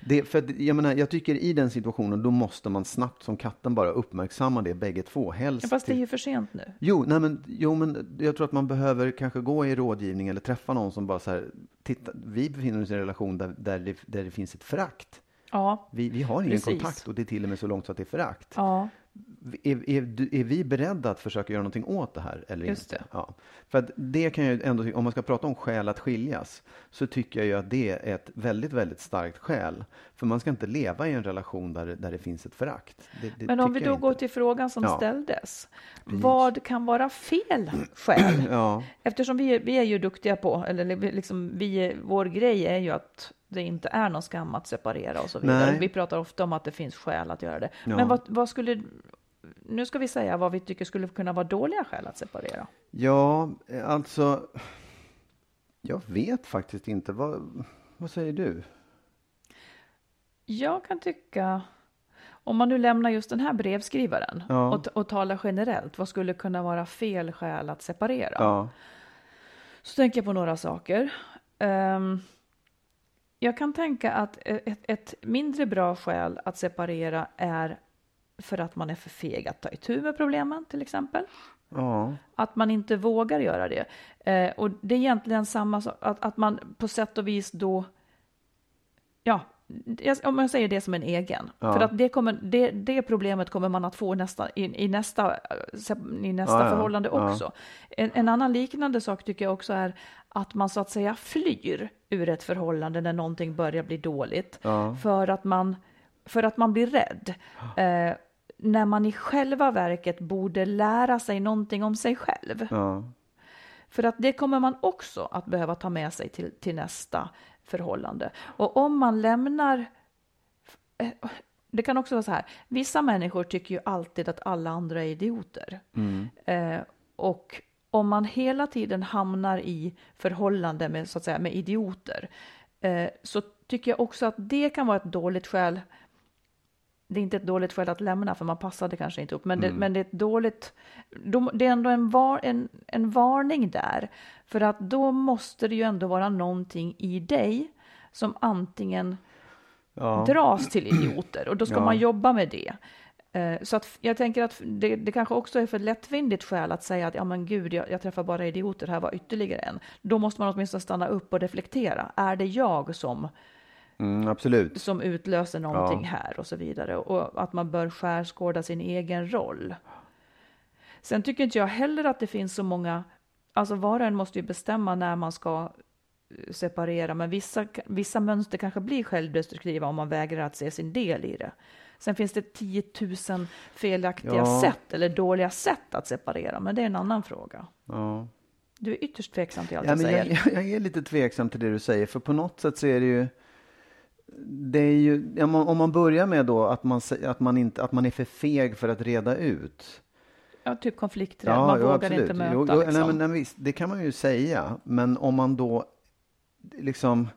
Det för att, jag, menar, jag tycker i den situationen, då måste man snabbt som katten bara uppmärksamma det bägge två. Helst Ja, Fast det är till- ju för sent nu. Jo, nej men, jo, men jag tror att man behöver kanske gå i rådgivning eller träffa någon som bara så här, titta, vi befinner oss i en relation där, där, det, där det finns ett förakt. Ja, Vi, vi har ingen Precis. kontakt och det är till och med så långt så att det är förakt. ja. Är, är, är vi beredda att försöka göra någonting åt det här? Eller Just inte? det. Ja. För att det kan ju ändå, om man ska prata om skäl att skiljas, så tycker jag ju att det är ett väldigt, väldigt starkt skäl. För man ska inte leva i en relation där, där det finns ett förakt. Det, det Men om vi då går till frågan som Ja. ställdes. Vad kan vara fel skäl? Ja, Eftersom vi, vi är ju duktiga på, eller liksom, vi, vår grej är ju att det inte är någon skam att separera och så vidare. Nej. Vi pratar ofta om att det finns skäl att göra det. Ja. Men vad, vad skulle, nu ska vi säga vad vi tycker skulle kunna vara dåliga skäl att separera. ja, alltså, jag vet faktiskt inte. Vad, vad säger du? Jag kan tycka, om man nu lämnar just den här brevskrivaren Ja. och, och talar generellt, vad skulle kunna vara fel skäl att separera? Ja, Så tänker jag på några saker. Ehm, jag kan tänka att ett, ett mindre bra skäl att separera är för att man är för feg att ta itu med problemen till exempel. ja, Att man inte vågar göra det. Eh, och det är egentligen samma sak, att, att man på sätt och vis då, ja, om jag säger det som en egen. Ja. För att det, kommer, det, det problemet kommer man att få nästa, i, i nästa, eh, i nästa Ja, förhållande Ja. också. En, en annan liknande sak tycker jag också är att man så att säga flyr ur ett förhållande när någonting börjar bli dåligt. För, att man, för att man blir rädd. Eh, när man i själva verket borde lära sig någonting om sig själv. För att det kommer man också att behöva ta med sig till, till nästa förhållande. Och om man lämnar... eh, Det kan också vara så här, vissa människor tycker ju alltid att alla andra är idioter. Eh, och om man hela tiden hamnar i förhållande med, så att säga, med idioter, eh, så tycker jag också att det kan vara ett dåligt skäl det är inte ett dåligt skäl att lämna för man passade kanske inte upp, men, det, men det är ett dåligt, då, det är ändå en, var, en, en varning där. För att då måste det ju ändå vara någonting i dig som antingen ja. dras till idioter och då ska Ja. man jobba med det. Eh, Så att jag tänker att det, det kanske också är för lättvindigt skäl att säga att ja men gud, jag, jag träffar bara idioter, här var ytterligare en. Då måste man åtminstone stanna upp och reflektera. Är det jag som Mm, absolut. som utlöser någonting Ja. här och så vidare. Och att man bör skärskåda sin egen roll. Sen tycker inte jag heller att det finns så många, alltså var och en måste ju bestämma när man ska separera, men vissa, vissa mönster kanske blir självdestruktiva om man vägrar att se sin del i det. Sen finns det 10 000 felaktiga Ja. sätt eller dåliga sätt att separera, men det är en annan fråga. Ja. Du är ytterst tveksam till allt Ja, jag säger. jag, jag är lite tveksam till det du säger, för på något sätt så är det ju det är ju, om man, om man börjar med då att man, att, man inte, att man är för feg för att reda ut. Ja, typ konflikträdd, man jo, vågar absolut. inte möta. Jo, jo, liksom. nej, men, nej, visst, det kan man ju säga, men om man då liksom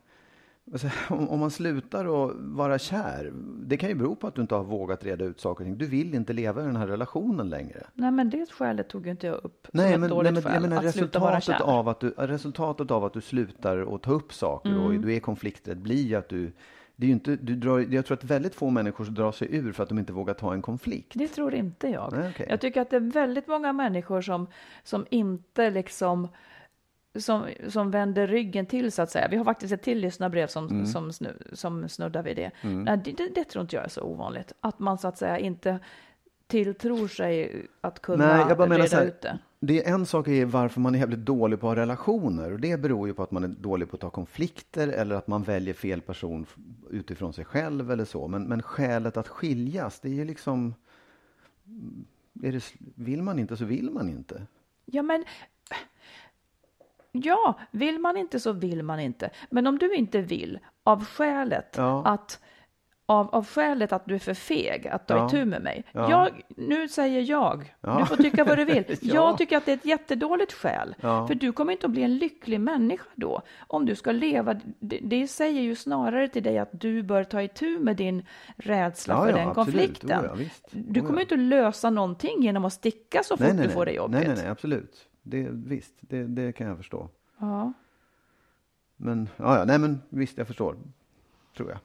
jag, om, om man slutar att vara kär, det kan ju bero på att du inte har vågat reda ut saker och ting. Du vill inte leva i den här relationen längre. Nej, men det skälet tog ju inte jag upp som Nej, ett men, nej, dåligt men jag skäl. menar att sluta vara resultatet kär. av, att du, resultatet av att du slutar att ta upp saker och Mm. du är konflikträdd blir ju att du, det är inte, du drar, jag tror att väldigt få människor drar sig ur för att de inte vågar ta en konflikt. Det tror inte jag. Nej, okej. Jag tycker att det är väldigt många människor som, som inte liksom som, som vänder ryggen till så att säga. Vi har faktiskt ett till lyssnarbrev som, Mm. som, snu, som snuddar vid det. Nej, det, det. Det tror inte jag är så ovanligt. Att man så att säga inte tilltror sig att kunna Nej, jag bara menar reda så här, ut det. Det är en sak är varför man är jävligt dålig på att ha relationer och det beror ju på att man är dålig på att ta konflikter eller att man väljer fel person utifrån sig själv eller så. Men, men skälet att skiljas, det är ju liksom... Är det, vill man inte så vill man inte. Ja, men ja, vill man inte så vill man inte. Men om du inte vill av skälet Ja. att av, av skälet att du är för feg att ta Ja. itu med mig. Ja. Jag, nu säger jag, Ja. du får tycka vad du vill. Ja. Jag tycker att det är ett jättedåligt skäl. För du kommer inte att bli en lycklig människa då. Om du ska leva, det, det säger ju snarare till dig att du bör ta itu med din rädsla för den absolut. konflikten. Oh. Du Oh, kommer inte att lösa någonting genom att sticka så fort du får det jobbigt. Nej, nej, nej, absolut. Det, visst, det, det kan jag förstå. Ja. Men, ja, nej men visst, jag förstår. Tror jag.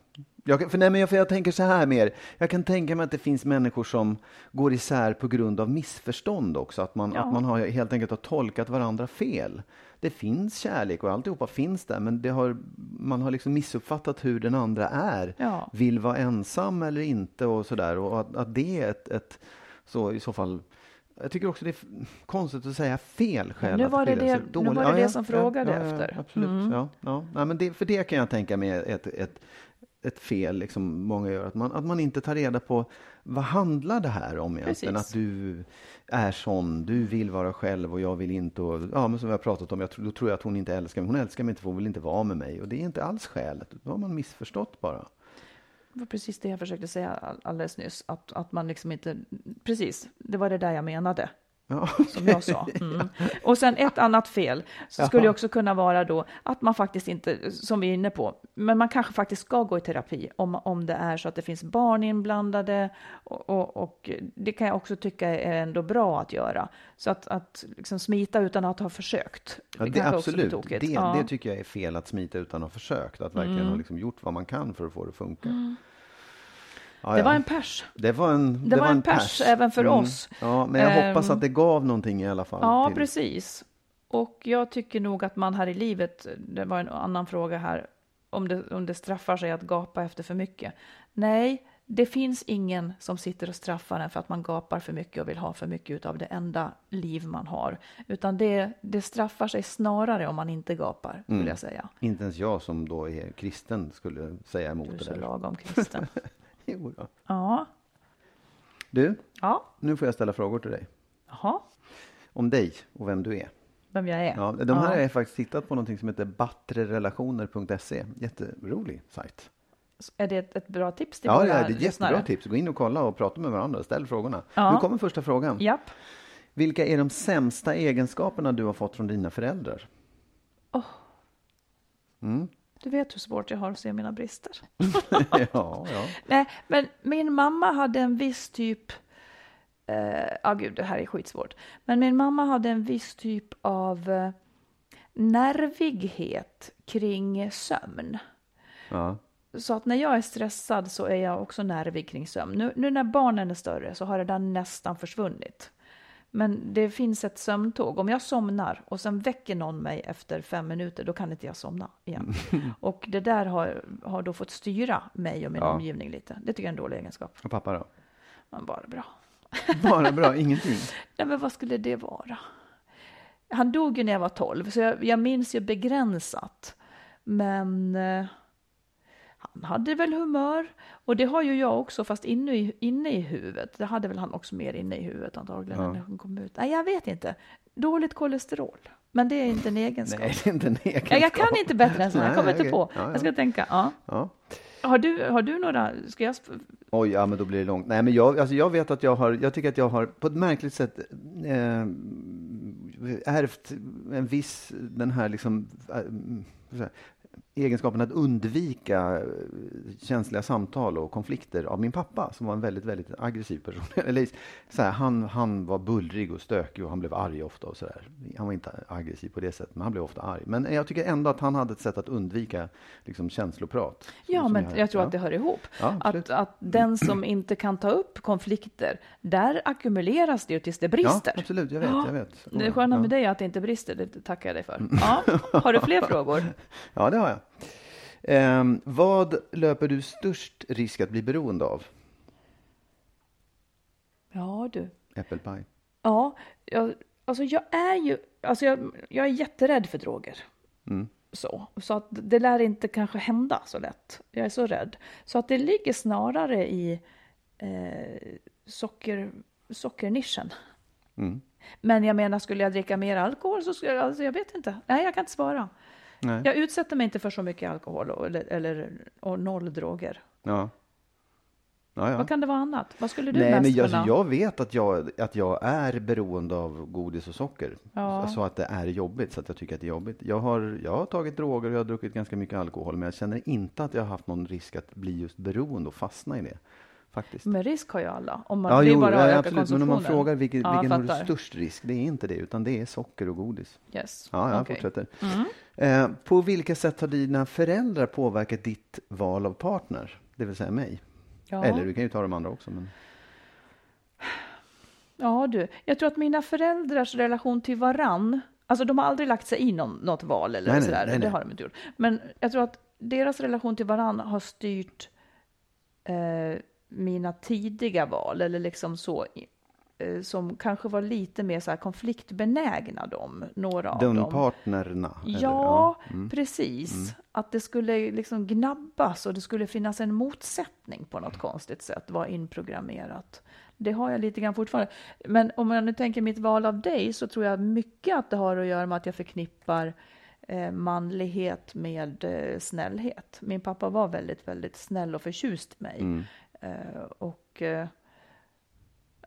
jag för, nej, men jag, för jag tänker så här mer. Jag kan tänka mig att det finns människor som går isär på grund av missförstånd också. Att man, Ja. att man har helt enkelt har tolkat varandra fel. Det finns kärlek och alltihopa finns där, men det har, man har liksom missuppfattat hur den andra är. Ja. Vill vara ensam eller inte och sådär. Och att, att det är ett, ett, så i så fall jag tycker också det är konstigt att säga fel skäl. nu att var det det- nu var det det som frågade efter. Mm. Absolut. Ja, ja. Nej, men det, för det kan jag tänka mig ett, ett, ett fel liksom många gör. Att man, att man inte tar reda på vad handlar det här om egentligen? Precis. Att du är sån, du vill vara själv och jag vill inte. Och, ja, men som vi har pratat om, jag, då tror jag att hon inte älskar mig. Hon älskar mig inte för hon vill inte vara med mig. Och det är inte alls skälet. Då har man missförstått bara. Det var precis det jag försökte säga alldeles nyss. Att, att man liksom inte... Precis, det var det där jag menade. Ja. Som jag sa. Mm. Och sen ett annat fel så skulle det också kunna vara då att man faktiskt inte, som vi är inne på, men man kanske faktiskt ska gå i terapi om, om det är så att det finns barn inblandade och, och, och det kan jag också tycka är ändå bra att göra. Så att, att liksom smita utan att ha försökt. Ja, det, blir absolut. Det, Ja. det tycker jag är fel att smita utan att ha försökt. Att verkligen Mm. ha liksom gjort vad man kan för att få det att funka. Ja, Det var en pers. Det var en, Det var en pers även för oss. Ja, men jag Ehm, hoppas att det gav någonting i alla fall. Ja, till- precis. Och jag tycker nog att man här i livet, det var en annan fråga här, om det, om det straffar sig att gapa efter för mycket. Nej, det finns ingen som sitter och straffar en för att man gapar för mycket och vill ha för mycket av det enda liv man har. Utan det, det straffar sig snarare om man inte gapar, Mm. vill jag säga. Inte ens jag som då är kristen skulle säga emot Du är det så där. lagom kristen. Jo då. Ja, Du, ja, nu får jag ställa frågor till dig. jaha, Om dig och vem du är. vem jag är. Ja, de här Ja. har jag faktiskt tittat på någonting som heter battrerelationer.se. Jätterolig sajt. Är det ett, ett bra tips till Ja, våra ja, det är ett lyssnare? jättebra tips. Gå in och kolla och prata med varandra. Ställ frågorna. Ja. Nu kommer första frågan. Japp. Vilka är de sämsta egenskaperna du har fått från dina föräldrar? Du vet hur svårt jag har att se mina brister. ja, ja. Nej, men min mamma hade en viss typ... Eh, ah, gud, det här är skitsvårt. Men min mamma hade en viss typ av eh, nervighet kring sömn. ja. Så att när jag är stressad så är jag också nervig kring sömn. Nu, nu när barnen är större så har det där nästan försvunnit. Men det finns ett sömntåg. Om jag somnar och sen väcker någon mig efter fem minuter, då kan inte jag somna igen. Och det där har, har då fått styra mig och min Ja. omgivning lite. Det tycker jag är en dålig egenskap. Och pappa då? Men bara bra. Bara bra, ingenting. Nej, men vad skulle det vara? Han dog ju när jag var 12, så jag, jag minns ju begränsat. Men eh, han hade väl humör. Och det har ju jag också, fast inne i, inne i huvudet. Det hade väl han också mer inne i huvudet antagligen. Ja. När han kom ut. Nej, jag vet inte. Dåligt kolesterol. Men det är inte en egenskap. Nej, det är inte en egenskap. Ja, jag kan inte bättre än så. Jag Nej, kommer inte okej. på. Ja, ja. Jag ska tänka. Ja. Har, du, har du några? Ska jag? Oj, ja, men då blir det långt. Nej, men jag, alltså jag vet att jag har, jag tycker att jag har på ett märkligt sätt eh, ärvt en viss, den här liksom, eh, jag egenskapen att undvika eh, känsliga samtal och konflikter av min pappa som var en väldigt, väldigt aggressiv person. Eller, så här, han, han var bullrig och stökig och han blev arg ofta och så där. Han var inte aggressiv på det sättet, men han blev ofta arg. Men jag tycker ändå att han hade ett sätt att undvika liksom, känsloprat. Ja, som men jag tror ja. att det hör ihop. Ja, att, att den som inte kan ta upp konflikter, där ackumuleras det ju tills det brister. Ja, absolut, jag vet. Jag vet. Det sköna med dig är att det inte brister, det tackar jag dig för. Ja. Har du fler frågor? Ja, det har jag. Ehm, vad löper du störst risk att bli beroende av? Ja, du. Äppelpaj. Ja, jag, alltså jag är ju, alltså jag, jag är jätterädd för droger. Mm. Så, så att det lär inte kanske hända så lätt. Jag är så rädd. Så att det ligger snarare i eh, socker, sockernischen. Mm. Men jag menar, skulle jag dricka mer alkohol så skulle jag, alltså jag vet inte. Nej, jag kan inte svara. Nej. Jag utsätter mig inte för så mycket alkohol och, eller, eller, och noll droger. Ja. Ja, ja. Vad kan det vara annat? Vad skulle du Nej, mest men jag, kunna? alltså, jag vet att jag, att jag är beroende av godis och socker. Ja. Så att det är jobbigt, så att jag tycker att det är jobbigt. Jag har, jag har tagit droger och jag har druckit ganska mycket alkohol, men jag känner inte att jag har haft någon risk att bli just beroende och fastna i det. Faktiskt. Men risk har ju alla. Om man, Ja, det är jo, bara ja, absolut. Men om man frågar vilket, Ja, vilken har du störst risk? Det är inte det, utan det är socker och godis. Yes. Ja, jag Okej. fortsätter. Mm. Eh, på vilka sätt har dina föräldrar påverkat ditt val av partner? Det vill säga mig. Ja. Eller du kan ju ta de andra också. Men... Ja du, jag tror att mina föräldrars relation till varann, alltså de har aldrig lagt sig i någon, något val eller Nej, nej, sådär, nej, det nej. har de inte gjort. Men jag tror att deras relation till varann har styrt eh, mina tidiga val, eller liksom så, eh, som kanske var lite mer så här konfliktbenägna de, några av De dem. partnerna? eller? Ja, Mm. precis. Att det skulle liksom gnabbas och det skulle finnas en motsättning på något konstigt sätt, var inprogrammerat. Det har jag lite grann fortfarande. Men om jag nu tänker mitt val av dig så tror jag mycket att det har att göra med att jag förknippar eh, manlighet med eh, snällhet. Min pappa var väldigt, väldigt snäll och förtjust i mig. Mm. Eh, och eh,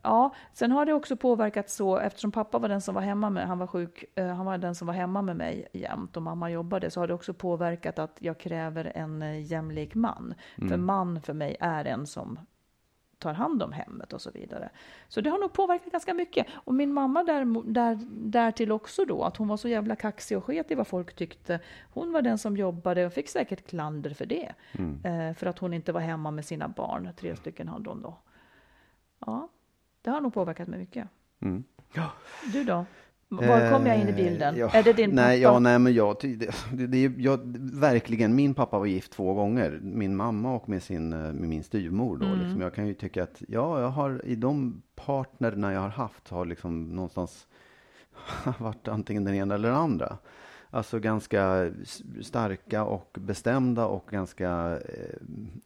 ja, sen har det också påverkat så, eftersom pappa var den som var hemma med, han var sjuk, eh, han var den som var hemma med mig jämt och mamma jobbade, så har det också påverkat att jag kräver en jämlik man. För man för mig är en som tar hand om hemmet och så vidare. Så det har nog påverkat ganska mycket. Och min mamma där, där, därtill också då, att hon var så jävla kaxig och sket i vad folk tyckte. Hon var den som jobbade och fick säkert klander för det. Eh, för att hon inte var hemma med sina barn. Tre stycken hade hon då. Ja, det har nog påverkat mig mycket. Mm. Du då? Var kom jag in i Eh, bilden? ja, är det din nej, pappa? Ja, nej, men jag, det, det, jag, verkligen, min pappa var gift två gånger. Min mamma och med, sin, eh, med min styvmor. Då, Mm. liksom. Jag kan ju tycka att, ja, jag har i de partnerna jag har haft har liksom någonstans varit antingen den ena eller den andra. Alltså ganska starka och bestämda och ganska eh,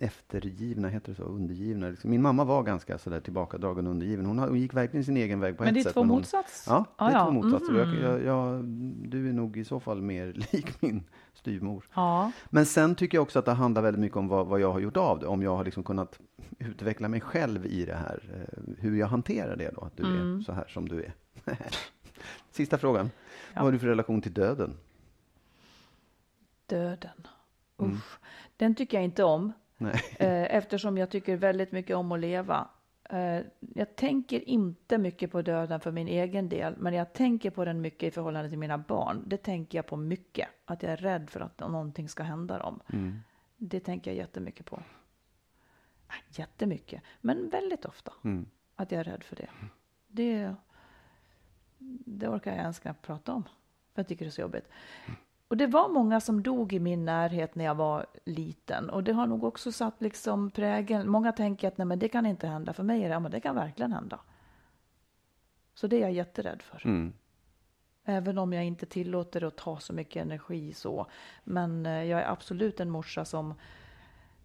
eftergivna, heter det så? Undergivna. Liksom. Min mamma var ganska sådär tillbakadragen och undergiven. Hon, gick verkligen sin egen väg på Men ett det är sätt. två hon, motsats? Ja, det Ah, är ja. två motsatser. Mhm. jag, jag, du är nog i så fall mer lik min styvmor. Ja. Men sen tycker jag också att det handlar väldigt mycket om vad, vad jag har gjort av det. Om jag har liksom kunnat utveckla mig själv i det här. eh, Hur jag hanterar det då, att du Mm. är så här som du är. Sista frågan. Ja. Vad har du för relation till döden? Döden. Mm. Usch. Den tycker jag inte om. Nej. Eh, eftersom jag tycker väldigt mycket om att leva. Eh, jag tänker inte mycket på döden för min egen del, men jag tänker på den mycket i förhållande till mina barn. Det tänker jag på mycket, att jag är rädd för att någonting ska hända dem. Mm. Det tänker jag jättemycket på. Ah, Jättemycket, men väldigt ofta. Mm. Att jag är rädd för det. Det, det orkar jag ens knappt prata om. För jag tycker det är så jobbigt. Och det var många som dog i min närhet när jag var liten. Och det har nog också satt liksom prägeln. Många tänker att nej men det kan inte hända. För mig är det, men det kan verkligen hända. Så det är jag jätterädd för. Mm. Även om jag inte tillåter det att ta så mycket energi så. Men eh, jag är absolut en morsa som,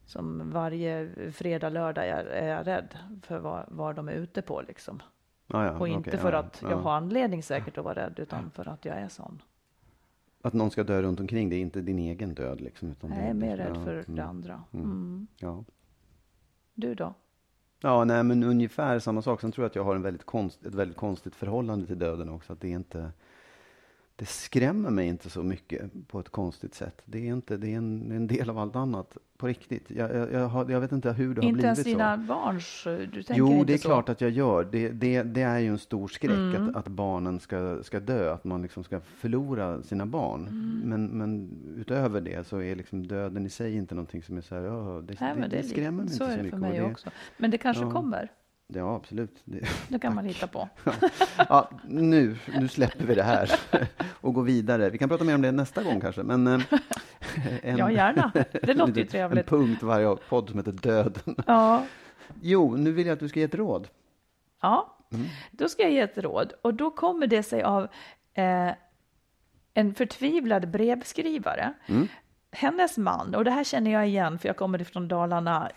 som varje fredag, lördag är, är rädd för vad, vad de är ute på liksom. Ja, ja, Och inte okej, för ja, att ja. jag har anledning säkert att vara rädd, utan för att jag är sån. Att någon ska dö runt omkring, det är inte din egen död liksom. Utan Jag det, är mer rädd ja, för mm, det andra. mm. Mm. Ja. Du då? Ja, nej, men ungefär samma sak. Sen tror jag att jag har en väldigt konst, ett väldigt konstigt förhållande till döden också. Att det är inte... Det skrämmer mig inte så mycket på ett konstigt sätt. Det är, inte, det är en, en del av allt annat på riktigt. Jag, jag, jag, jag vet inte hur det har Inte blivit ens dina så. barns... Du tänker Jo, inte det är så. klart att jag gör. Det, det, det är ju en stor skräck Mm. att, att barnen ska, ska dö, att man liksom ska förlora sina barn. Mm. Men, men utöver det så är liksom döden i sig inte någonting som är så här, ja, det, Nej, det, det, är skrämmer mig Så inte är så det mycket. för mig det, också. Men det kanske Ja. kommer. Ja, absolut. Det, Det kan man lita på. ja, nu, nu släpper vi det här och går vidare. Vi kan prata mer om det nästa gång kanske. Men, eh, en, Ja, gärna. Det låter ju en trevligt. punkt varje podd som heter Döden. Ja, Jo, nu vill jag att du ska ge ett råd. ja. Mm. då ska jag ge ett råd. Och då kommer det sig av eh, en förtvivlad brevskrivare. Mm. Hennes man, och det här känner jag igen för jag kommer ifrån Dalarna,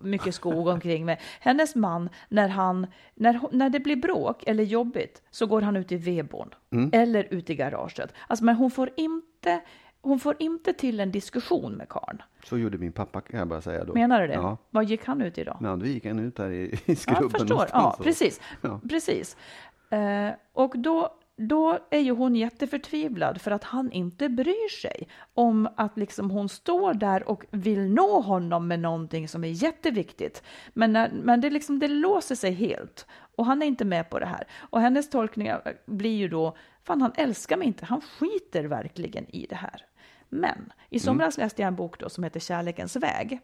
mycket skog omkring mig. Hennes man, när, han, när, när det blir bråk eller jobbigt så går han ut i vedboden Mm. eller ut i garaget. Alltså, men hon får inte hon får inte till en diskussion med karln. Så gjorde min pappa kan jag bara säga då. Menar du det? Ja. Vad gick han ut i då? Men då gick han ut där i, i Ja, skrubben jag förstår. Ja, precis. Ja. precis. Eh, och då, då är ju hon jätteförtvivlad för att han inte bryr sig om att liksom hon står där och vill nå honom med någonting som är jätteviktigt. Men, när, men det, liksom, det låser sig helt och han är inte med på det här. Och hennes tolkning blir ju då, fan han älskar mig inte, han skiter verkligen i det här. Men i somras läste jag en bok då som heter Kärlekens väg.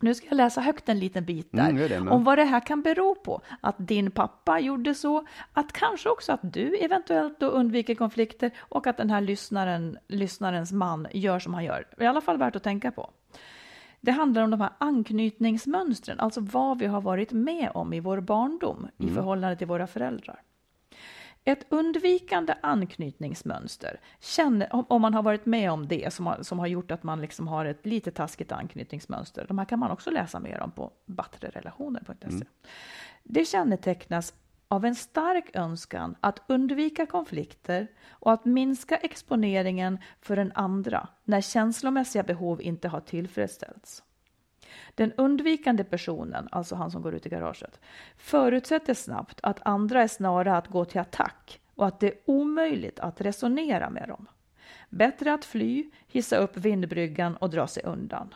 Nu ska jag läsa högt en liten bit där Mm, det, om vad det här kan bero på. Att din pappa gjorde så, att kanske också att du eventuellt då undviker konflikter och att den här lyssnaren, lyssnarens man gör som han gör. I alla fall värt att tänka på. Det handlar om de här anknytningsmönstren, alltså vad vi har varit med om i vår barndom i förhållande till våra föräldrar. Ett undvikande anknytningsmönster, känner, om, om man har varit med om det som har, som har gjort att man liksom har ett lite taskigt anknytningsmönster, de här kan man också läsa mer om på battrerelationer.se. Det kännetecknas av en stark önskan att undvika konflikter och att minska exponeringen för den andra när känslomässiga behov inte har tillfredsställts. Den undvikande personen, alltså han som går ut i garaget, förutsätter snabbt att andra är snara att gå till attack och att det är omöjligt att resonera med dem. Bättre att fly, hissa upp vindbryggan och dra sig undan.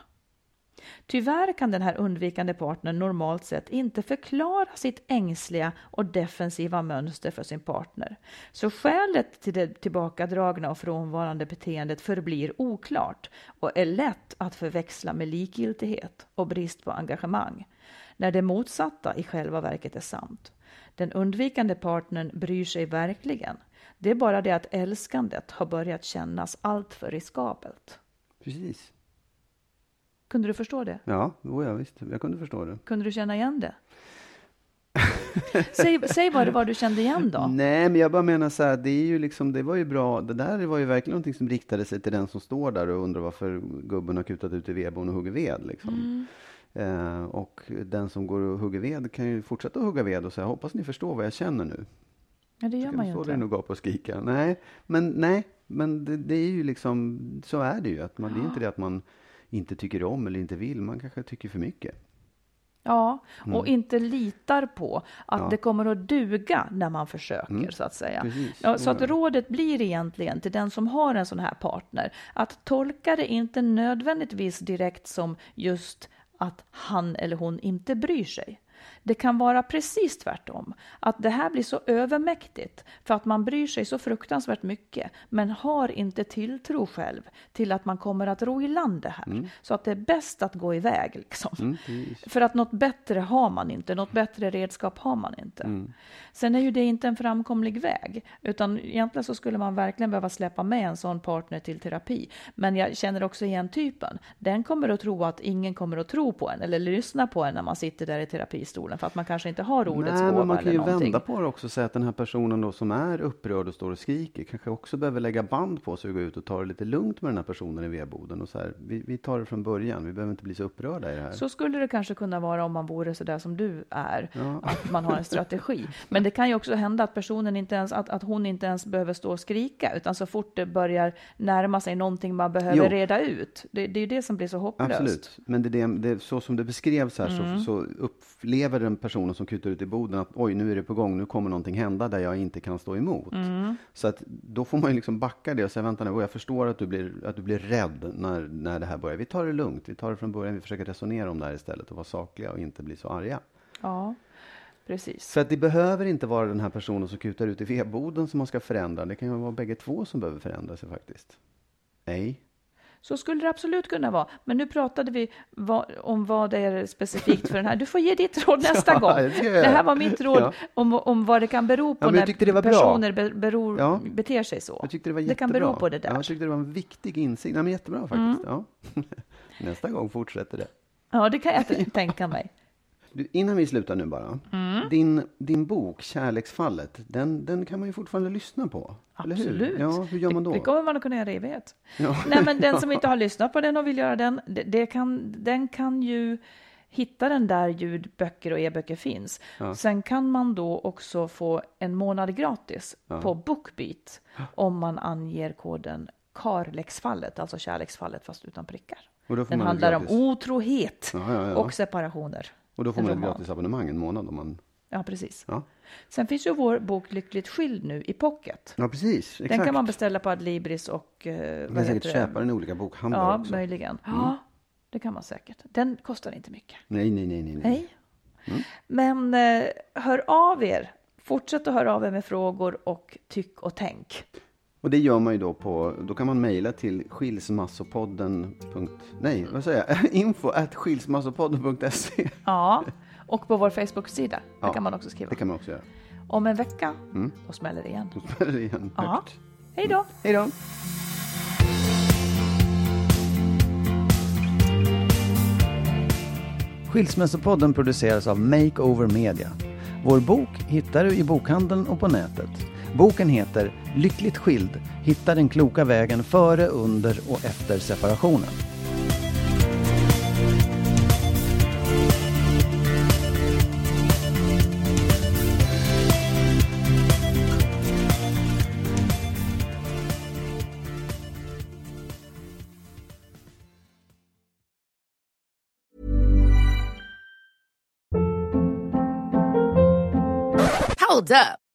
Tyvärr kan den här undvikande partnern normalt sett inte förklara sitt ängsliga och defensiva mönster för sin partner. Så skälet till det tillbakadragna och frånvarande beteendet förblir oklart och är lätt att förväxla med likgiltighet och brist på engagemang, när det motsatta i själva verket är sant. Den undvikande partnern bryr sig verkligen. Det är bara det att älskandet har börjat kännas alltför riskabelt. Precis. Kunde du förstå det? Ja, jo, ja, visst. Jag kunde förstå det. Kunde du känna igen det? säg, säg vad det var du kände igen då. Nej, men jag bara menar så här, det är ju liksom, det var ju bra. Det där var ju verkligen någonting som riktade sig till den som står där och undrar varför gubben har kutat ut i vedboden och hugger ved. Liksom. Eh, och den som går och hugger ved kan ju fortsätta att hugga ved och säga, hoppas ni förstår vad jag känner nu. Ja, det gör man ju stå där inte. och gapa och skrika? Nej, men nej, men det, det är ju liksom, så är det ju. Att man, Det är inte det att man inte tycker om eller inte vill, man kanske tycker för mycket. Ja, och inte litar på att Mm. Ja. det kommer att duga när man försöker, så att säga. Ja, så att rådet blir egentligen till den som har en sån här partner att tolka det inte nödvändigtvis direkt som just att han eller hon inte bryr sig. Det kan vara precis tvärtom, att det här blir så övermäktigt för att man bryr sig så fruktansvärt mycket men har inte tilltro själv till att man kommer att ro i land det här. Så att det är bäst att gå iväg. Liksom. Mm. För att något bättre har man inte, något bättre redskap har man inte. Mm. Sen är ju det inte en framkomlig väg, utan egentligen så skulle man verkligen behöva släppa med en sån partner till terapi. Men jag känner också igen typen. Den kommer att tro att ingen kommer att tro på en eller lyssna på en när man sitter där i terapistolen personen för att man kanske inte har ordets Nej, gåva men man kan ju någonting. vända på det också och säga att den här personen då som är upprörd och står och skriker kanske också behöver lägga band på sig och gå ut och ta det lite lugnt med den här personen i vedboden och så här, vi, vi tar det från början, vi behöver inte bli så upprörda i det här. Så skulle det kanske kunna vara om man vore så där som du är, att man har en strategi. Men det kan ju också hända att personen inte ens, att, att hon inte ens behöver stå och skrika, utan så fort det börjar närma sig någonting man behöver Jo. reda ut. Det, det är ju det som blir så hopplöst. Absolut, men det, är det, det, så som det beskrevs här Mm. så, så upplever den personen som kutar ut i boden att oj, nu är det på gång, nu kommer någonting hända där jag inte kan stå emot. Mm. Så att då får man ju liksom backa det och säga, vänta nu, jag förstår att du blir, att du blir rädd när, när det här börjar. Vi tar det lugnt, vi tar det från början, vi försöker resonera om det här istället och vara sakliga och inte bli så arga. Ja, precis. För att det behöver inte vara den här personen som kutar ut i vedboden som man ska förändra. Det kan ju vara bägge två som behöver förändra sig faktiskt. Nej. Så skulle det absolut kunna vara. Men nu pratade vi vad, om vad det är specifikt för den här. Du får ge ditt råd nästa Ja, gång. det Det här var mitt råd Ja. om, om vad det kan bero på det var när personer be, beror, Ja. beter sig så. Jag tyckte det var det jättebra. kan bero på det Ja, där. Mm. jag tyckte det var en viktig insikt. Nej, men jättebra faktiskt. Ja. Nästa gång fortsätter det. Ja, det kan jag tänka mig. Du, innan vi slutar nu bara. Mm. Din, din bok, Kärleksfallet, den, den kan man ju fortfarande lyssna på. Eller hur? Absolut. Ja, hur gör man då? Det, det kommer man att kunna göra i evighet. Ja. Nej, men den som inte har lyssnat på den och vill göra den, det, det kan, den kan ju hitta den där ljudböcker och e-böcker finns. Sen kan man då också få en månad gratis på Bookbeat om man anger koden Karlexfallet, alltså kärleksfallet fast utan prickar. Den handlar gratis. om otrohet Ja, ja, ja. och separationer. Och då får man ett roman. gratis abonnemang en månad om man... Ja, precis. Ja, Sen finns ju vår bok Lyckligt skild nu i pocket. ja precis. Exakt. Den kan man beställa på Adlibris och... Eh, Man kan säkert det? köpa den i olika bokhandlar Ja, också. möjligen. Ja, det kan man säkert. Den kostar inte mycket. Nej, nej, nej, nej. nej. Nej. Mm. Men eh, hör av er. Fortsätt att höra av er med frågor och tyck och tänk. Och det gör man ju då på, då kan man mejla till skilsmassopodden. Nej, vad säger jag? Info at skilsmassopodden.se. Ja, och på vår Facebook-sida. Ja, kan man också skriva. Det kan man också göra. Om en vecka, då smäller det igen. Då spelar det igen Ja. Hej då! Hej då! Skilsmässopodden produceras av Makeover Media. Vår bok hittar du i bokhandeln och på nätet. Boken heter Lyckligt skild. Hitta den kloka vägen före, under och efter separationen. Hold up.